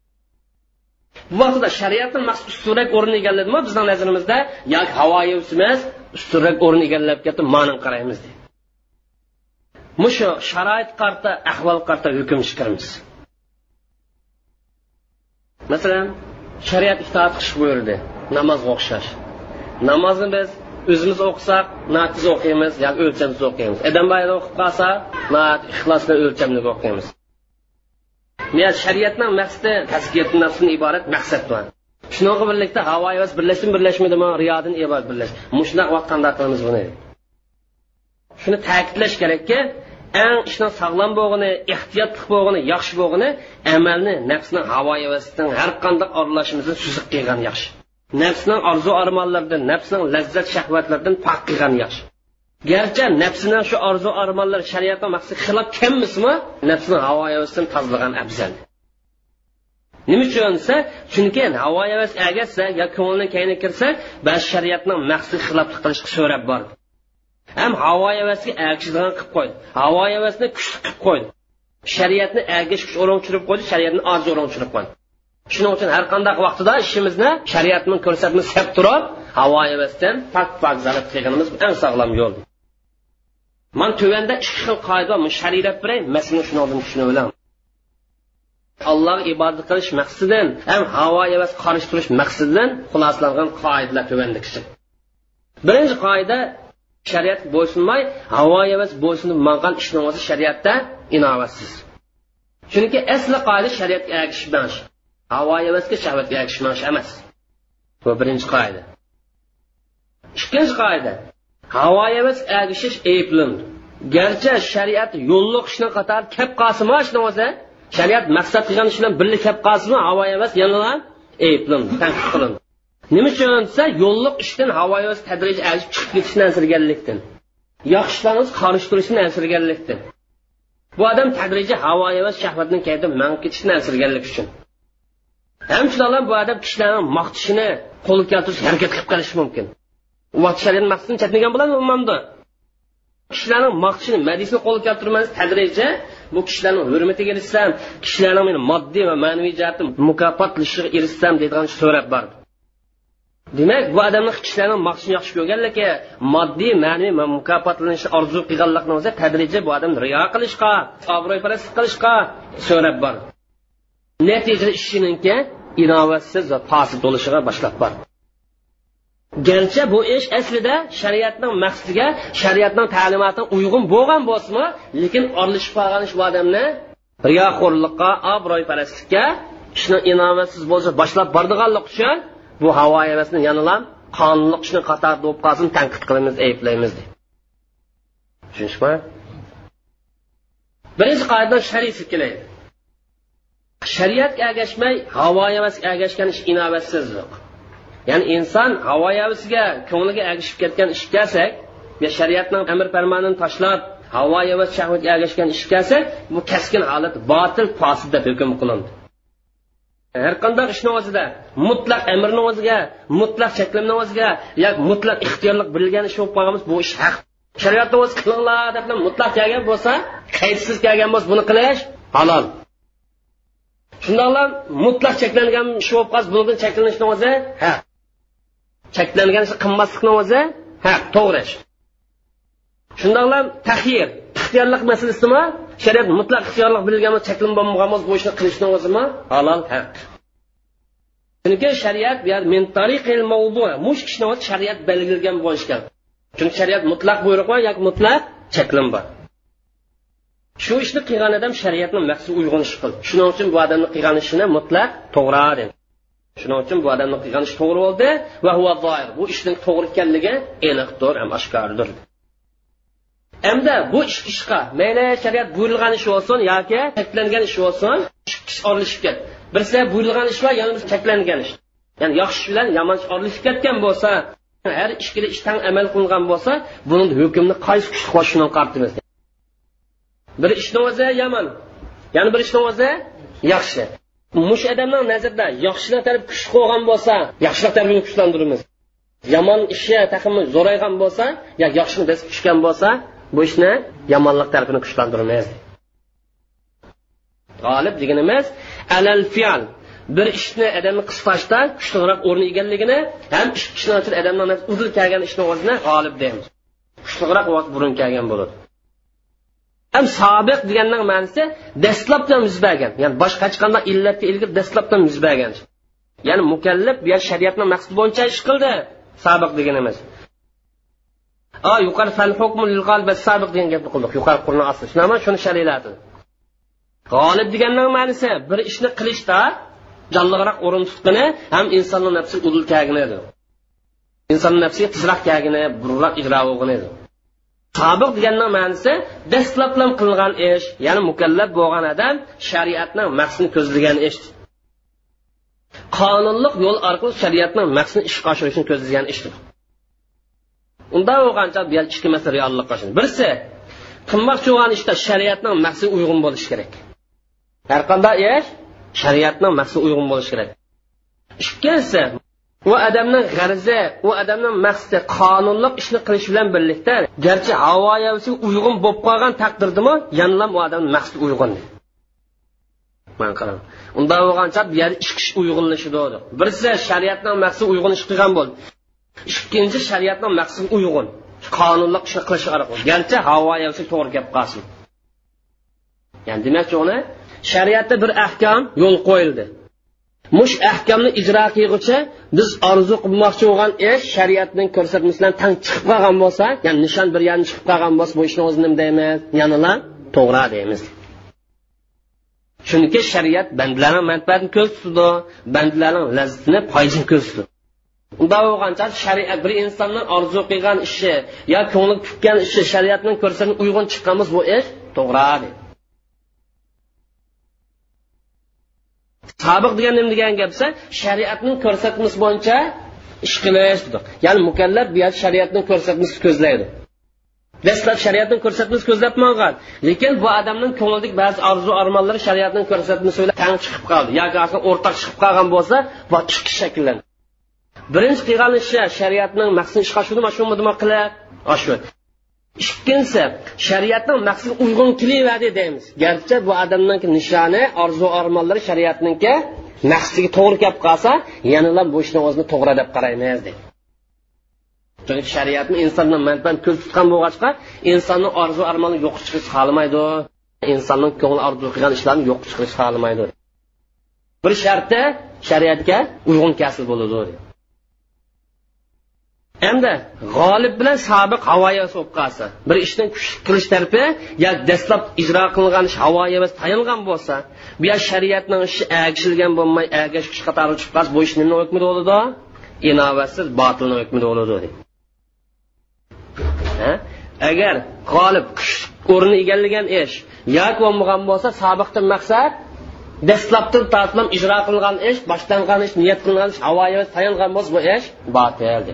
bu vaqtida shariatni maqsad ustunroq o'rin egalladimi bizning nazarimizda? Yoki havoyi emas ustunroq o'rin egallab ketib ma'ni qaraymiz deydi mushu sharoit qarta ahvol qarta hukm chiqaramiz. Masalan shariat itoat qilish buyurdi namozga o'xshash namozni biz o'zimiz o'qisak natiz o'qiymiz yoki o'lchamsiz o'qiymiz. Odam o'qib qolsa ixlosda o'lchamli o'qiymiz. Shariatni maqsadi tazkiyat nafsdan iborat maqsad bor. Shunaqa birlikda havo havas birlashdimi birlashmadimi riyodin iborat birlash. Mushunaq vaqt qanday qilamiz buni? Shuni ta'kidlash kerakki eng ishni sog'lom bo'lg'ini ehtiyotli bo'lg'ini yaxshi bo'lg'ini amalni nafsni havo havasidan har qanday aralashishimizni suziq qilgan yaxshi. Nafsning orzu armonlaridan nafsning lazzat shahvatlaridan pok qilgan yaxshi. Garchi nafsini shu orzu armonlar shariatga maqsad xilof kelmasmi nafsini havo havasidan tozalagan afzal. Nima uchun desa chunki havo havas agasa yo ko'ngilni kayni kirsa ba'zi shariatning maqsad xiloflik qilishga so'rab bor. Ham havo havasga agishadigan qilib qo'ydi havo havasni kuchli qilib qo'ydi shariatni agish kuch o'rin tushirib qo'ydi shariatni orzu o'rin tushirib qo'ydi shuning uchun har qanday vaqtida ishimizni shariatni ko'rsatmasi sab turib havo havasdan pok pok zalab qilganimiz eng sog'lom yo'l. Man tuvanda ikki xil qoida shariat biray masalani shundan tushunib olamiz allohga ibodat qilish maqsadidan ham havo havas qarish qilish maqsadidan xulosalangan qoidalar tuvandikishi birinchi qoida shariat bo'ysunmay havo havas bo'ysunib mangan ishni o'zi shariatda inovatsiz chunki asli qoida shariatga ergishmash havo havasga shahvatga ergishmash emas bu birinchi qoida ikkinchi qoida havo emas agishish ayblindi garchi shariat yo'lliq ishni qator kep qolsinmi ishni o'zi shariat maqsad qilgan ish bilan birga kelib qolsinmi havo emas yana ayblandi tanqid qilindi. Nima uchun desa yo'lliq ishdan havo emas tadrij agishib chiqib ketishni ansirganlikdan yaxshi ishlarni qarish ansirganlikdan bu odam tadrijiy havo emas shahvatni kayda manib ketishni ansirganlik uchun. Ham bu odam kishilarni maqtishini qo'lga keltirish harakat qilib qolishi mumkin. Shariat maqsadini chatmagan bo'ladi umumda. Kishilarni maqtishini madisini qo'lga keltirmasi tadrija bu kishilarni hurmatiga erishsam kishilarni meni moddiy va ma'naviy jihatdan mukofotlashiga erishsam deydigan so'rab bor. Demak bu odamni kishilarni maqsadini yaxshi ko'rganligi moddiy ma'naviy mukofotlanishni orzu qilganlikni o'zi tadrija bu odamni riyo qilishga obro'parastlik qilishga so'rab bor. Natijada ishininki inovatsiz va posid bo'lishiga boshlab bordi garchi bu ish aslida shariatning maqsadiga shariatning ta'limotiga uyg'un bo'lgan bo'lsinmi lekin orlashib qolgan ish bu odamni riyoxo'rlikqa obro'yparastlikka ishni inovatsiz bo'lsa boshlab bordiganlik uchun bu havo havasni yanala qonunli ishni qator bo'lib qolsin tanqid qilamiz ayblaymiz tushunishmi? Birinchi qoida shariy kelaydi shariatga ergashmay havo havasga ergashgan ish inovatsizlik ya'ni inson havoyavisiga ko'ngliga agishib ketgan ish kelsak ya shariatning amr farmonini tashlab havo shahvatga agashgan ish kelsa bu kaskin holat botil fosil deb hukm qilindi. Har qanday ishni o'zida mutlaq amrni o'ziga mutlaq cheklimni o'ziga yoki mutlaq ixtiyorlik bilgan ish bo'lib qolganmiz bu ish haq. Shariatni o'zi qilinglar deb mutlaq kelgan bo'lsa qaydsiz kelgan bo'lsa buni qilish halol. Shundoqla mutlaq cheklangan ish bo'lib qolsa bundan cheklanishni o'zi haq. Cheklangan ishni qilmaslikni o'zi haq to'g'ri. Ish shundoqla tahir ixtiyorlik masalasimi? Shariat mutlaq ixtiyorlik bilgan cheklanib bo'lmagan bu ishni qilishni o'zimi halol haq. Chunki shariat mush ishni o'zi shariat belgilagan bo'lishi kerak. Chunki shariat mutlaq buyruq bor yoki mutlaq cheklim bor. Shu ishni qilgan odam shariatni maqsadiga uyg'un ish shuning uchun bu odamni qilgan ishini mutlaq to'g'ri dedi shuning uchun bu odamni qilgan ishi to'g'ri bo'ldi va bu ishning to'g'ri ekanligi aniqdir ham oshkordir. Hamda bu ish ishqa mayli shariat buyurilgan ish bo'lsin yoki cheklangan ish bo'lsin ish orlashib ketdi birisi buyurilgan ish va yana bir cheklangan ish. Ya'ni yaxshi ish bilan yomon ish orlashib ketgan bo'lsa har ishga ishdan amal qilingan bo'lsa buni hukmni qaysi kuch qo'shishini qartimiz? Bir ishni o'zi yomon yana bir ishni o'zi yaxshi. Mush odamning nazarida yaxshilar taraf kuch qo'ygan bo'lsa yaxshilar tarafini kuchlantiramiz. Yomon ishi taqimi zo'raygan bo'lsa yo yaxshini biz tushgan bo'lsa bu ishni yomonlik tarafini kuchlantiramiz. G'olib deganimiz alal fial bir ishni odamni qisqashda kuchliroq o'rni egalligini ham ish ishni odamni uzil kelgan ishni o'zini g'olib deymiz. Kuchliroq burun kelgan bo'ladi. Ham sobiq deganning ma'nosi dastlabdan yuz bergan. Ya'ni boshqa hech qanday illatga ilgari dastlabdan yuz bergan. Ya'ni mukallab bu shariatni maqsadi bo'yicha ish qildi sobiq deganimiz. A yuqori fal hukmu lil qalbi sobiq degan gapni qildik. Yuqori qurni asli. Shunaqa shuni shariyladi g'olib deganning ma'nosi bir ishni qilishda jonliroq o'rin tutqini ham insonni nafsi udul kagini edi inson nafsi tizroq kagini burroq ijro o'g'ini edi sobiq deganning ma'nosi dastlablam qilingan ish ya'ni mukallaf bo'lgan odam shariatning maqsadini ko'zlagan ish. Qonunliq yo'l orqali shariatning maqsadini ishga oshirishni ko'zlagan ishdir unda bo'lgancha bu ikki masala reallikqa birisi qilmoqchi bo'lgan ishda shariatning maqsadiga uyg'un bo'lishi kerak. Har qanday ish shariatning maqsadiga uyg'un bo'lishi kerak. Ikkinchisi u odamning g'arzi u odamning maqsadi qonunliq ishni qilish bilan birlikda garchi havoyasi uyg'un bo'lib qolgan taqdirdami yanlam u odamni maqsadi uyg'un man qarang unda bo'lgancha bu yerda ish kishi uyg'unlashidi birisi shariatning maqsadi uyg'un ish qilgan bo'ldi. Ikkinchi shariatning maqsadi uyg'un qonunliq ishni qilish orqali garchi havoyasi to'g'ri gap qolsin ya'ni demakchi uni shariatda bir ahkam yo'l qo'yildi. Mush ahkamni ijro qilg'icha biz orzu qilmoqchi bo'lgan ish shariatning ko'rsatmasidan tang chiqib qolgan bo'lsa ya'ni nishon bir yerni chiqib qolgan bo'lsa bu ishni o'zi nima deymiz yanila to'g'ri deymiz. Chunki shariat bandalarning manfaatini ko'z tutdi bandalarning lazzatini foydasini ko'z tutdi unday bo'lgancha shariat bir insonning orzu qilgan ishi yo ko'ngli tutgan ishi shariatning ko'rsatmasiga uyg'un chiqqan bo'lsa bu ish to'g'ri deydi sobiq degan nima degan gapsa shariatning ko'rsatmasi bo'yicha ish qilish ya'ni mukallaf bu yerda shariatning ko'rsatmasini ko'zlaydi. Dastlab shariatning ko'rsatmasi ko'zlab olgan lekin bu odamning ko'nglidagi ba'zi orzu armonlari shariatning ko'rsatmasi bilan tang chiqib qoldi. Yoki o'rtaq chiqib qolgan bo'lsa bu ikki shakllanadi. Birinchi qilgan ishi shariatning maqsadini ishga oshirdi mana shumi qilib ikkinchisi shariatning maqsadiga uyg'un kelaverdi deymiz. Garchi bu odamning nishoni orzu armonlari shariatniki maqsadiga to'g'ri kelib qolsa yanalar bu ishni o'zini to'g'ri deb qaraymiz deydi. Chunki shariatni insonni manfaat ko'z tutgan bo'lg'achqa insonni orzu armoni yo'q chiqish xohlamaydi. Insonning ko'ngli orzu qilgan ishlarni yo'q chiqish xohlamaydi. Bir sharti shariatga uyg'un kasb bo'ladi. Endi g'olib bilan sobiq havoya bo'lib qolsa bir ishni qilish tarafi yo dastlab ijro qilingan ish havoya tayilgan bo'lsa bu yo shariatning ishi agishilgan bo'lmay agash kuch qatori chiqib qolsa bu ish nima hukmida bo'ladi? Inovatsiz botilni hukmida bo'ladi. Agar g'olib kuch o'rni egallagan ish yoki bo'lmagan bo'lsa sobiqdan maqsad dastlabdan tortlam ijro qilingan ish boshlangan ish niyat qilingan ish havoya emas tayilgan bo'lsa bu ish botil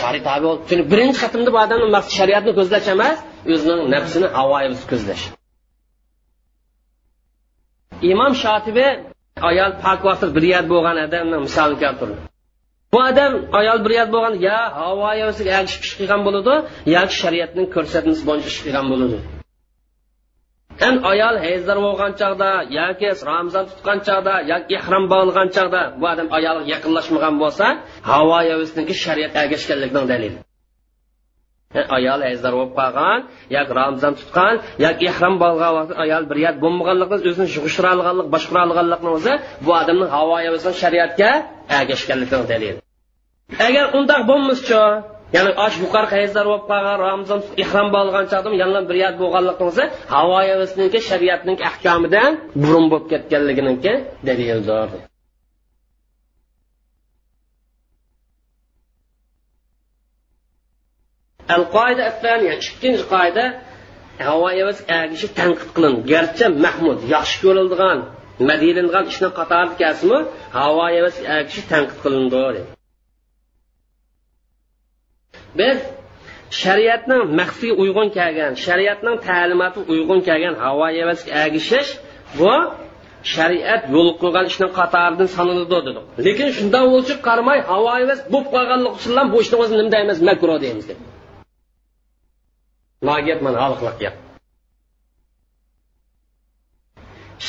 shariy tabi bo'lib chunki birinchi qatimda bu odamni maqsad shariatni ko'zlash emas o'zining nafsini avoyimiz ko'zlash. Imom shotibi ayol pok vaqt bir yer bo'lgan odamni misolini keltirdi. Bu odam ayol bir yer bo'lgan yo havoyisiga ergishib ish qilgan bo'ladi yoki shariatning ko'rsatmasi bo'yicha ish qilgan bo'ladi. Ham ayol hayzdor bo'lgan chog'da yoki ramzon tutgan chog'da yoki ehrom bo'lgan chog'da bu odam ayolga yaqinlashmagan bo'lsa havo yavisniki shariat ergashganligining dalili ayol hayzdor bo'lib qolgan yoki ramzon tutgan yoki ehrom bo'lgan vaqt ayol bir yer bo'lmaganlikdan o'zini yug'ishira olganlik boshqara olganlikni o'zi bu odamning havo shariatga ergashganligining dalili agar undoq bo'lmascha ya'ni osh yuqori qayzlar bo'lib qolgan ramzon ihrom bo'lgan chog'da yana bir yat bo'lganligimizni havoyimizninki shariatning ahkomidan burun bo'lib ketganliginiki dalildir. Al qoida ikkinchi qoida havoyimiz agishi tanqid qilindi. Garchi mahmud yaxshi ko'rildigan madilingan ishni qatorida kelsinmi havoyimiz agishi tanqid qilindi. Biz shariatning maqsadiga uyg'un kelgan shariatning ta'limoti uyg'un kelgan havo havasga agishish bu shariat yo'l qo'ygan ishni qatoridan sanaladi dedik lekin shundan o'lchib qaramay havo havas bo'lib qolganlik uchun bu ishni o'zi nima deymiz makro deymiz deb. Nogap mana haliqliq gap.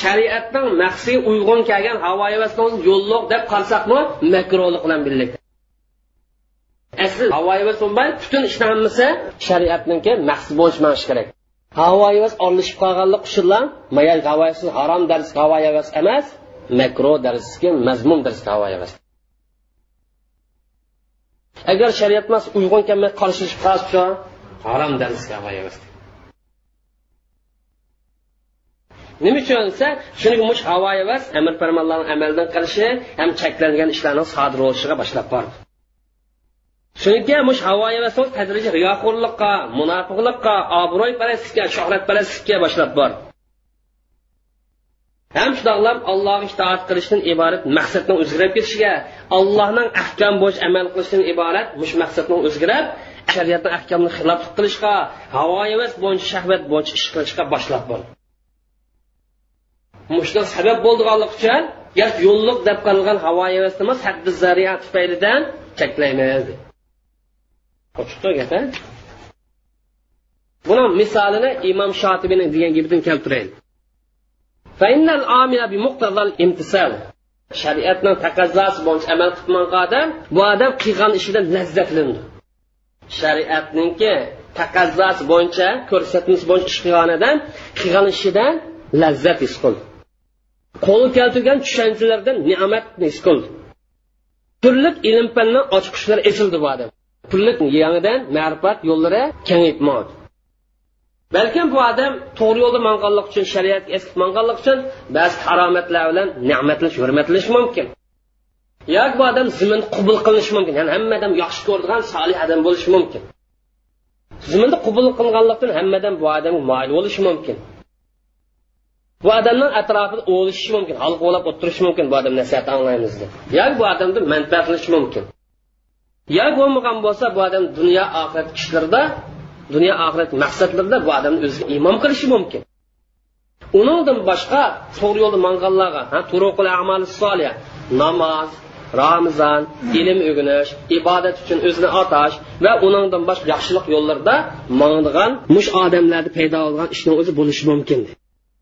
Shariatning maqsadiga uyg'un kelgan havo havasni o'zi yo'lliq deb qarasaqmi makrolik bilan birlikda. Asli. Havoyivas bo'lmay butun ishni hammasi shariatniki maqsad bo'lishi kerak. Havoyivas orlashib qolganlik uchunlar mayal havoyivas harom dars havoyivas emas makro darsga mazmun dars havoyivas agar shariat emas uyg'un kelmay qarshilashib qolsa harom darsga havoyivas nima uchun desa chunki mush havo amr farmonlarni amaldan qilishi ham cheklangan ishlarni sodir bo'lishiga boshlab bordi. Chunki mush havo emas tadrijiy riyoxo'rlikqa munofiqlikqa obro'yparastlikka shuhratparastlikka boshlab bordi ham shundoqlab allohga itoat qilishdan iborat maqsadni o'zgarib ketishiga allohning ahkam bo'yicha amal qilishdan iborat mush maqsadni o'zgarib shariatni ahkamini xiloflik qilishga havo bo'yicha shahvat bo'yicha ish qilishga boshlab bordi mushlar sabab bo'ldiganligi uchun gap yo'lliq deb qilgan havo emas emas zariya tufaylidan cheklaymiz buni misolini imom shotibini degan gapidan keltiraylik shariatning taqozosi bo'yicha amal qilgan odam bu odam qilgan ishidan lazzatlandi shariatninki taqozosi bo'yicha ko'rsatmasi bo'yicha ish qilgan odam qilgan ishidan lazzat his qildi. Qo'li keltirgan tushunchalardan ne'matni his qildi. Turli ilm fanni ochqichlari esildi bu odam. Pullik yangidan ma'rifat yo'llari kengaytmoqdi balkim bu odam to'g'ri yo'lda manganlik uchun shariatga eskib manganlik uchun ba'zi haromatlar bilan ne'matlash hurmatlash mumkin. Yoki bu odam zimin qubul qilinishi mumkin ya'ni hamma odam yaxshi ko'radigan solih odam bo'lishi mumkin. Ziminda qubul qilinganlikdan hammadan bu odam moyil bo'lishi mumkin. Bu odamning atrofida o'lishishi mumkin halqa o'lab o'tirishi mumkin bu odam nasihat anglaymiz deb yoki bu odamdan manfaatlanishi mumkin. Yo bo'lmagan bo'lsa bu odam dunyo oxirat ishlarida dunyo oxirat maqsadlarida bu odamni o'ziga imom qilishi mumkin. Uningdan boshqa to'g'ri yo'lda manganlarga namoz ramazon ilm o'rganish ibodat uchun o'zini atash va uningdan boshqa yaxshilik yo'llarida mangan mush odamlarni paydo bo'lgan ishni o'zi bo'lishi mumkin.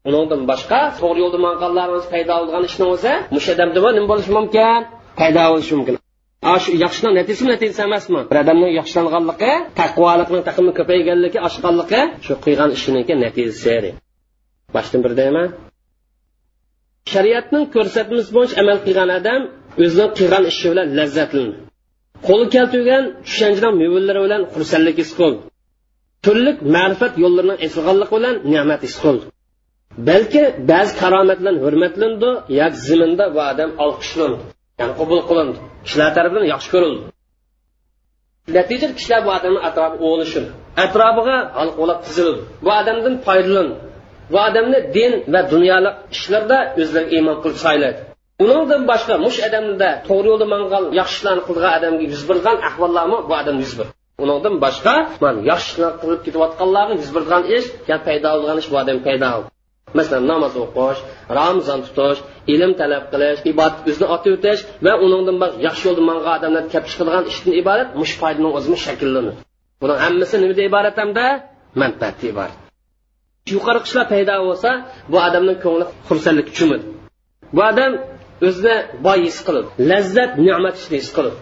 Uningdan boshqa to'g'ri yo'lda manganlarimiz paydo bo'lgan ishni o'zi mush odamda nima bo'lishi mumkin? Paydo bo'lishi mumkin. Shu yaxshilan natijasi natijasi emasmi? Bir odamning yaxshilanganligi taqvolikning taqimi ko'payganligi oshganligi shu qilgan ishiniki natijasi boshdan bir deyman. Shariatning ko'rsatmasi bo'yicha amal qilgan odam o'zini qilgan ishi bilan lazzatlanadi. Qo'li keltirgan tushunchaning mevallari bilan xursandlik his qil turli ma'rifat yo'llarining esilganligi bilan ne'mat his qil balki ba'zi karomatlar hurmatlandi yoki ziminda bu odam olqishlandi. Ya'ni qabul qilindi. Kishilar tarafidan yaxshi ko'rildi. Natijada kishilar bu odamni atrofi o'g'lishib atrofiga halqolab tizildi. Bu odamdan foydalandi. Bu odamni din va dunyolik ishlarda o'zlari iymon qilib saylaydi. Uningdan boshqa mush odamda to'g'ri yo'lda mangan yaxshi ishlarni qilgan odamga yuz bergan ahvollarmi? Bu odam yuz ber uningdan boshqa man yaxshi ishlar qilib ketayotganlarni yuz bergan ish yani paydo bo'lgan ish bu odam paydo bo'ldi. Masalan namoz o'qish ramazon tutish ilm talab qilish ibodat o'zini otib o'tish va undan yaxshi yo'lda mangan odamlar kelib chiqadigan ishdan iborat mush foydani o'zini shakllanadi buni hammasi nimada iborat hamda? Manfaatdan iborat. Yuqori qishlar paydo bo'lsa bu odamni ko'ngli xursandlik tushmadi bu odam o'zini boy his qiladi lazzat ne'mat his qiladi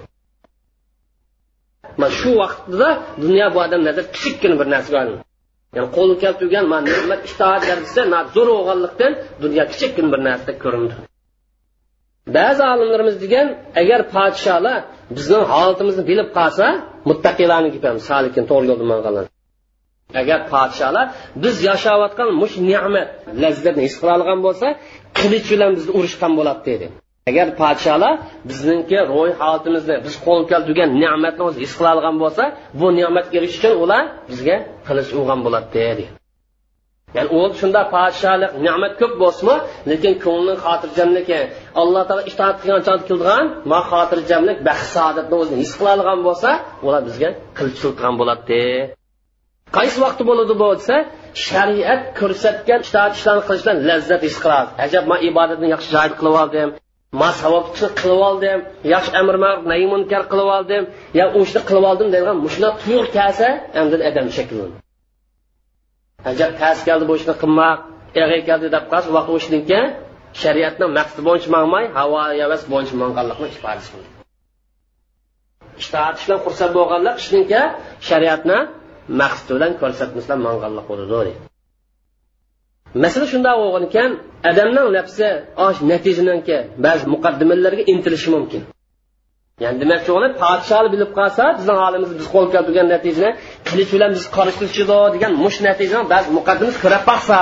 mana shu vaqtda dunyo bu odam nazar kichikkina bir narsaga aylandi ya'ni qo'li keltirgan man ne'mat itoat darajasi zo'r bo'lganlikdan dunyo kichikkina bir narsa ko'rindi ba'zi olimlarimiz degan agar podsholar bizning holatimizni bilib qolsa muttaqilarni gapi salikin to'g'ri yo'lda manganlar agar podsholar biz yashayotgan mush ne'mat lazzatni his qila olgan bo'lsa qilich bilan bizni urishgan bo'ladi dedi. Agar podsholar bizniki ro'y holatimizni biz qo'l keltirgan ne'matni o'zi his qila olgan bo'lsa bu ne'matga erishish uchun ular bizga qilich urgan bo'ladi deydi. Ya'ni u shunda podshohlik ne'mat ko'p bo'lsinmi lekin ko'ngilning xotirjamligi alloh taolo itoat qilgan qilgan ma xotirjamlik baxt saodatni o'zini his qila olgan bo'lsa ular bizga qilich turtgan bo'ladi qaysi vaqti bo'ladi bu desa shariat ko'rsatgan itoat ishlarni qilishdan lazzat his qiladi. Ajab man ibodatni yaxshi joyida qilib oldim. Ma savobchi qilib oldim yaxshi amr ma'ruf nayi munkar qilib oldim yo o'shni qilib oldim deydigan shunaqa tuyg'u kelsa endi adam shakllanadi ajab tas keldi bu ishni qilmoq eg'iy keldi deb qolsa vaqt u keyin shariatni maqsadi bo'yicha mangmay havo havas bo'yicha manganlikni ifodasi qildi ishtoat ishlar xursand bo'lganlar ishdan keyin shariatni maqsad bilan ko'rsatmasdan manganlik bo'ladi masala shundoq bo'lgan ekan odamning nafsi osh natijananki ba'zi muqaddimalarga intilishi mumkin. Ya'ni demakchi bo'lib podshohni bilib qolsa bizning holimiz biz qo'l keltirgan natijani qilich bilan biz qarshi degan mush natijani ba'zi muqaddimamiz ko'rib baqsa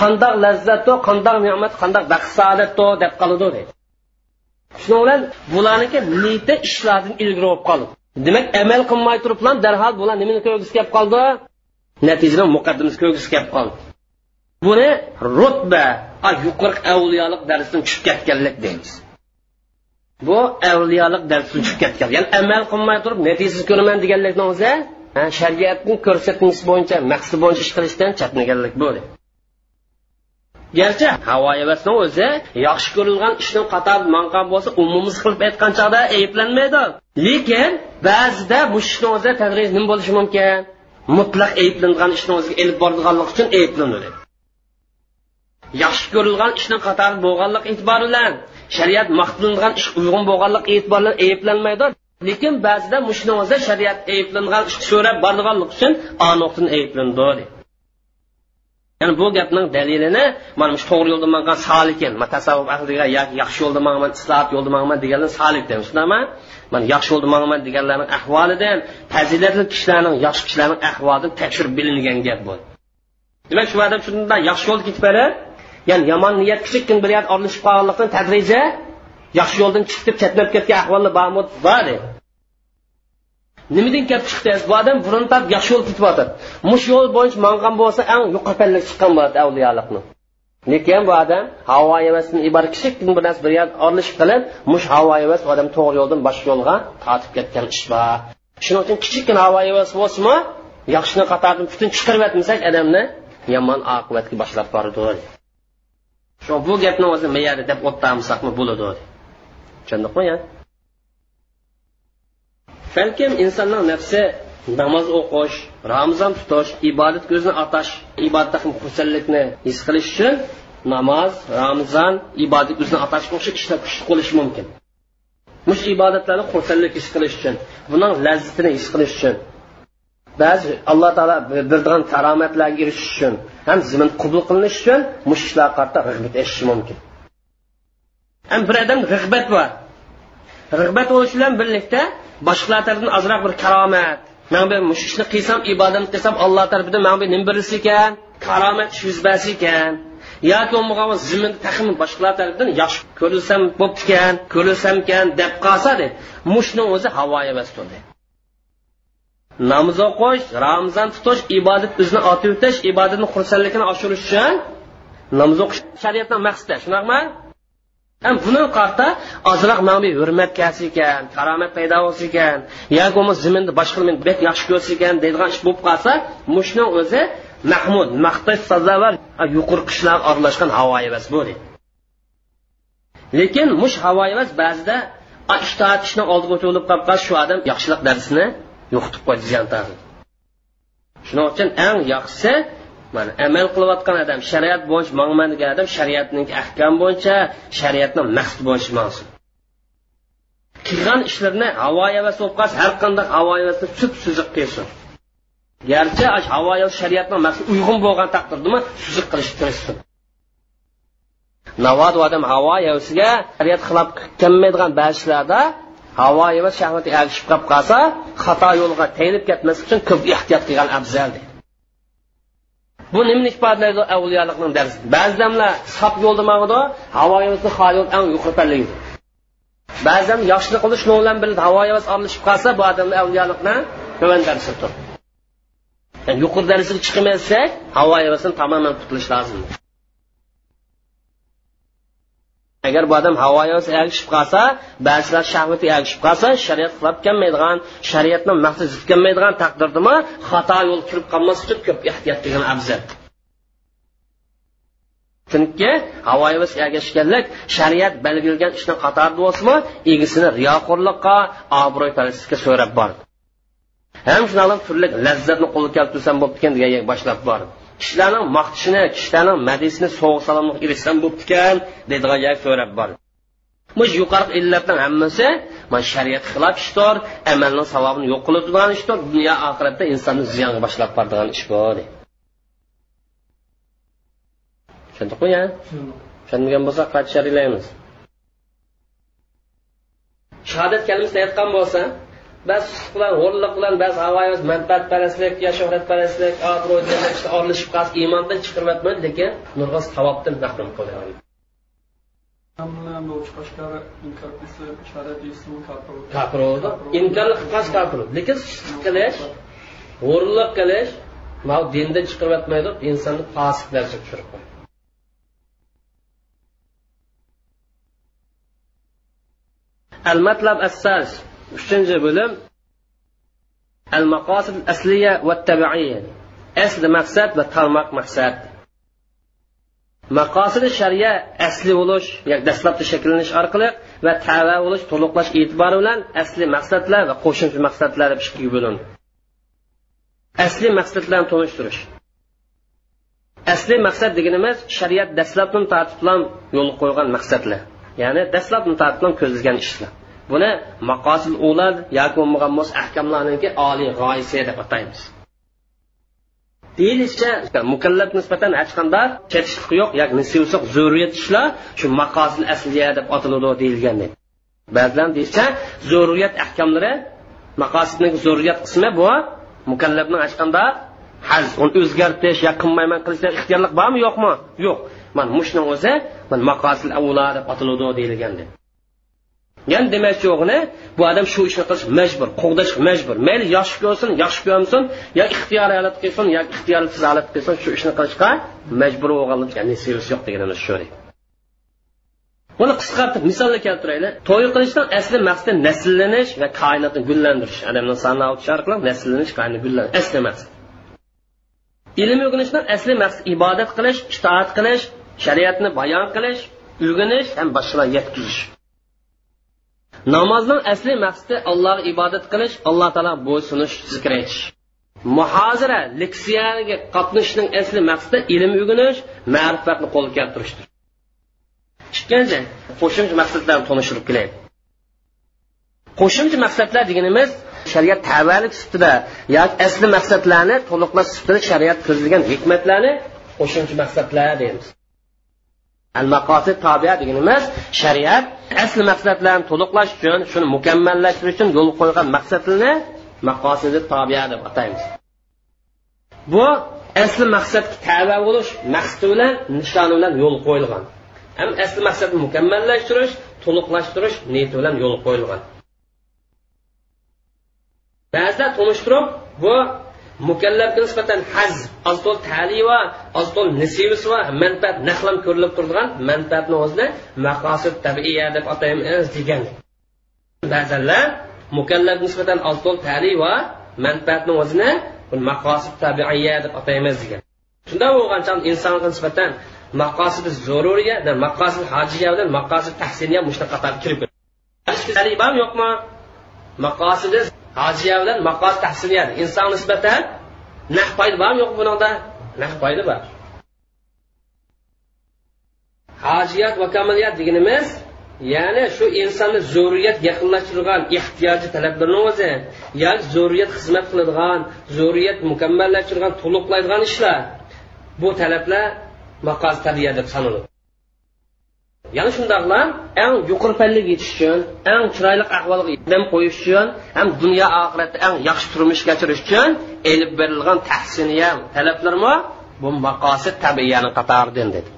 qandoq lazzatu qandoq ne'mat qandoq baxt saodatdo deb qoladi deydi. Shuning bilan bularniki niyati ishlardan ilgari bo'lib qoldi. Demak amal qilmay turib ham darhol bular nimani ko'rgisi kelib qoldi? Natijani muqaddimasi ko'rgisi kelib qoldi. Buni rutba yuqori avliyolik darsidan tushib ketganlik deymiz. Bu avliyolik darsidan tushib ketgan. Ya'ni amal qilmay turib natijasiz ko'raman deganlikni o'zi shariatning ko'rsatmasi bo'yicha maqsadi bo'yicha ish qilishdan chatnaganlik bu garchi havo havasni o'zi yaxshi ko'rilgan ishni qator manqab bo'lsa umumimiz qilib aytgan chog'da ayblanmaydi. Lekin ba'zida bu ishni o'zi tadrij nima bo'lishi mumkin? Mutlaq ayblangan ishni o'ziga ilib borganlik uchun ayblanadi. Yaxshi ko'rilgan ishni qatori bo'lganlik e'tibori bilan shariat maqtilingan ish uyg'un bo'lganlik e'tibor bilan ayblanmaydi lekin ba'zida mushnoza shariat ayblangan ish so'rab borganlik uchun anoqdan ayblandi ya'ni bu gapning dalilini mana shu to'g'ri yo'lda mangan solikin man tasavvuf ahliga yaxshi yo'lda manman islohot yo'lda manman deganlar solik deymiz shundaymi mana yaxshi yo'lda manman deganlarning ahvolidan fazilatli kishilarning yaxshi kishilarning ahvolidan tekshirib bilingan gap bu. Demak shu odam shundan yaxshi yo'lda ketib ya'ni yomon niyat kichikkin bir yer oralashib qolganlikdan tadrija? Yaxshi yo'ldan chiqib chetnab ketgan ahvollar bormi bor nimadan kelib chiqdi bu odam burun tap yaxshi yo'l ketyapti mush yo'l bo'yicha mangan bo'lsa eng yuqori palla chiqqan bo'ladi avliyolikni lekin bu odam havo emas iborat kichikkin bir narsa bir yer oralashib qilib mush havo emas odam to'g'ri yo'ldan boshqa yo'lga tortib ketgan ish bor. Shuning uchun kichikkina havo emas bo'lsinmi yaxshini qatoridan butun chiqarib yotmasak odamni yomon oqibatga boshlab boradi. Shu bu gapni o'zi mayari deb o'ttamsaqmi bo'ladi. Tushundikmi balkim insonning nafsi namoz o'qish ramzon tutish ibodat ko'zini atash ibodatda xursandlikni his qilish uchun namoz ramzon ibodat ko'zini atashga o'xshab ishlab kuchli qo'lishi mumkin. Mush ibodatlarni xursandlik his qilish uchun buning lazzatini his qilish uchun. Ba'zi alloh taolo bildirgan karomatlarga erishish uchun ham zimin qabul qilinish uchun mushishlar qarta g'ig'bat eshishi mumkin. Ham bir odam g'ig'bat bor. G'ig'bat bo'lishi bilan birlikda boshqalar tarafidan ozroq bir karomat man bu mush ishni qilsam qilsam alloh tarafidan man bu nima berilishi ekan karomat yuz bersa ekan. Yoki bo'lmagan zimin taxmin boshqalar tarafidan yaxshi ko'rilsam bo'pti ekan ko'rilsam ekan deb qolsa deb mushni o'zi havoga bosdi namoz o'qish ramzon tutish ibodat bizni otib o'tish ibodatni xursandligini oshirish uchun namoz o'qish shariatdan maqsad shunaqmi? Ham buni qarta ozroq nomi hurmat kelsa ekan karomat paydo bo'lsa ekan yoki bo'lmasa ziminni boshqa men bek yaxshi ko'rsa ekan deydigan ish bo'lib qolsa mushni o'zi mahmud maqtash sazovar yuqur qishlar aralashgan havo emas bu deydi. Lekin mush havo emas ba'zida ishtoat ishni oldiga o'tib qolib qolsa shu odam yaxshilik darsini yo'qotib qo'yadigan tag'in. Shuning uchun eng yaxshisi mana amal qilayotgan odam shariat bo'yicha mangman degan odam shariatning ahkam bo'yicha shariatni maqsad bo'yicha mansin qilgan ishlarini havo havas bo'lib qolsa har qanday havo havasni sup suziq qilsin garchi havo havas shariatni maqsad uyg'un bo'lgan taqdirdami suziq qilishga tirishsin navod odam havo havasiga shariat xilof kelmaydigan ba'zi ishlarda havo havas shahvati ergishib qolib qolsa xato yo'lga tayinib ketmaslik uchun ko'p ehtiyot qilgan afzal deydi bu nimani ifodalaydi avliyolikning darsi? Ba'zanlar sop yo'lda mangdi havoyimizni xayol eng yuqori pallaydi ba'zan yaxshilik qilish shuning bilan birga havoyimiz aralashib qolsa bu odamni avliyolikni tuvan darsidir yani yuqori darsiga chiqmasak havoyimizni tamoman qutulish lozim. Agar bu odam havoyos ergishib qolsa ba'zilar shahvati ergishib qolsa shariat qilib kelmaydigan shariatni maqsad zid kelmaydigan taqdirdami xato yo'l kirib qolmas uchun ko'p ehtiyot qilgan afzal. Chunki havoyos ergashganlik shariat belgilagan ishni qatorida bo'lsinmi egisini riyoqo'rlikqa obro'y parastlikka so'rab bordi. Ham shunaqa turli lazzatni qo'lga keltirsam bo'libdi ekan degan boshlab bordi. Kishilarning maqtishini kishilarning madisini sovuq salomga erishsam bo'pti ekan deydigan joyga so'rab bor. Mush yuqori illatning hammasi mana shariat xilof ishdir amalning savobini yo'q qiladigan ishdir dunyo oxiratda insonni ziyonga boshlab boradigan ish bu tushundikmi ya? Tushunmagan bo'lsa qayta sharhlaymiz shahodat kalimasi aytgan bo'lsa ba'zi bilan g'o'rliq bilan ba'zi havoyimiz manfaatparastlik yo shuhratparastlik obro' orlashib qolsa iymondan chiqaryapman lekin nurg'on savobdan mahrum qiladi kafir bo'ldi imkonli qilib kafir lekin qilish g'o'rliq qilish dindan chiqaryapmaydi insonni fosiqlarga tushirib qo'yadi. Matlab assas uchinchi bo'lim al maqosid asliya va tabaiya asli maqsad va tarmoq maqsad. Maqosidi shariya asli bo'lish yoki dastlabki shakllanish orqali va tava bo'lish to'liqlash e'tibori bilan asli maqsadlar va qo'shimcha maqsadlar deb ikkiga bo'lindi asli maqsadlarni tonishtirish asli maqsad deganimiz shariat dastlabdan tortib bilan yo'l qo'ygan maqsadlar. Ya'ni dastlabdan tortib bilan ko'zlagan ishlar. Buni maqosil ulad yoki bo'lmagan ahkamlarniki oliy g'oyisi deb ataymiz. Deyilishicha mukallaf nisbatan hech qanday chetishliq yo'q yoki nisivsiq zurriyat ishlar shu maqosil asliya deb ataladi deyilgan ba'zilar deyishicha zurriyat ahkamlari maqosidniki zurriyat qismi bu mukallafning hech qanday haz uni o'zgartirish yo qilmayman qilishda ixtiyorlik bormi yo'qmi? Yo'q. Mana mushni o'zi maqosil avula deb ataladi deyilgan ya'ni demakchi o'g'li bu odam shu ishni qilish majbur qo'g'dashga majbur. Mayli yaxshi ko'rsin yaxshi ko'rmasin yo ixtiyoriy holat qilsin yo ixtiyorsiz holat qilsin shu ishni qilishga majbur bo'lganlik ya'ni sevisi yo'q deganimiz shu buni qisqartib misolga keltiraylik. To'y qilishdan asli maqsadi nasllanish va koinotni gullantirish. Odamni soni orqali nasllanish koinotni gullantirish asli maqsad. Ilm o'rganishdan asli maqsad ibodat qilish itoat qilish shariatni bayon qilish o'rganish ham boshqalarga yetkazish. Namozning asli maqsadi allohga ibodat qilish alloh taolo bo'ysunish zikr etish muhozira leksiyaga qatnashishning asli maqsadi ilm o'rganish ma'rifatni qo'lga keltirishdir. Ikkinchi qo'shimcha maqsadlar tanishtirib kelaydi qo'shimcha maqsadlar deganimiz shariat tavallik sifatida yoki asli maqsadlarni to'liqlash sifatida shariat ko'zlagan hikmatlarni qo'shimcha maqsadlar deymiz. Al maqosid tobiya deganimiz shariat asl maqsadlarni to'liqlash uchun shuni mukammallashtirish uchun yo'l qo'ygan maqsadini maqosidi tobiya deb ataymiz. Bu asli maqsadga tava bo'lish maqsadi bilan nishoni bilan yo'l qo'yilgan. Ham asli maqsadni mukammallashtirish to'liqlashtirish niyati bilan yo'l qo'yilgan. Ba'zida tunishtirib bu mukallafga nisbatan haz ozto'l tali va ozto'l nisibisi va manfaat naqlan ko'rilib turadigan manfaatni o'zini maqosid tabiiya deb ataymiz degan ba'zanlar mukallaf nisbatan ozto'l tali va manfaatni o'zini maqosid tabiiya deb ataymiz degan shunda bo'lgancha insonga nisbatan maqosidi zaruriya maqosid hojiya bilan maqosid tahsiniya mushta qator kirib bormi yo'qmi maqosidi hojiya bilan maqos tahsiliya inson nisbatan naf foyda bormi yo'q buningda naf foyda bor. Hojiyat va kamaliyat deganimiz ya'ni shu insonni zo'riyat yaqinlashtirgan ehtiyoji talablarni o'zi yoki zo'riyat xizmat qiladigan zo'riyat mukammallashtirgan to'liqlaydigan ishlar. Bu talablar maqoz tabiya deb sanaladi. Yana shundoqla eng yuqori pallaga yetish uchun eng chiroyli ahvolga qadam qo'yish uchun ham dunyo oxiratda eng yaxshi turmush kechirish uchun elib berilgan tahsiniya talablarmi bu maqosid tabiiyani qatoridan dedi.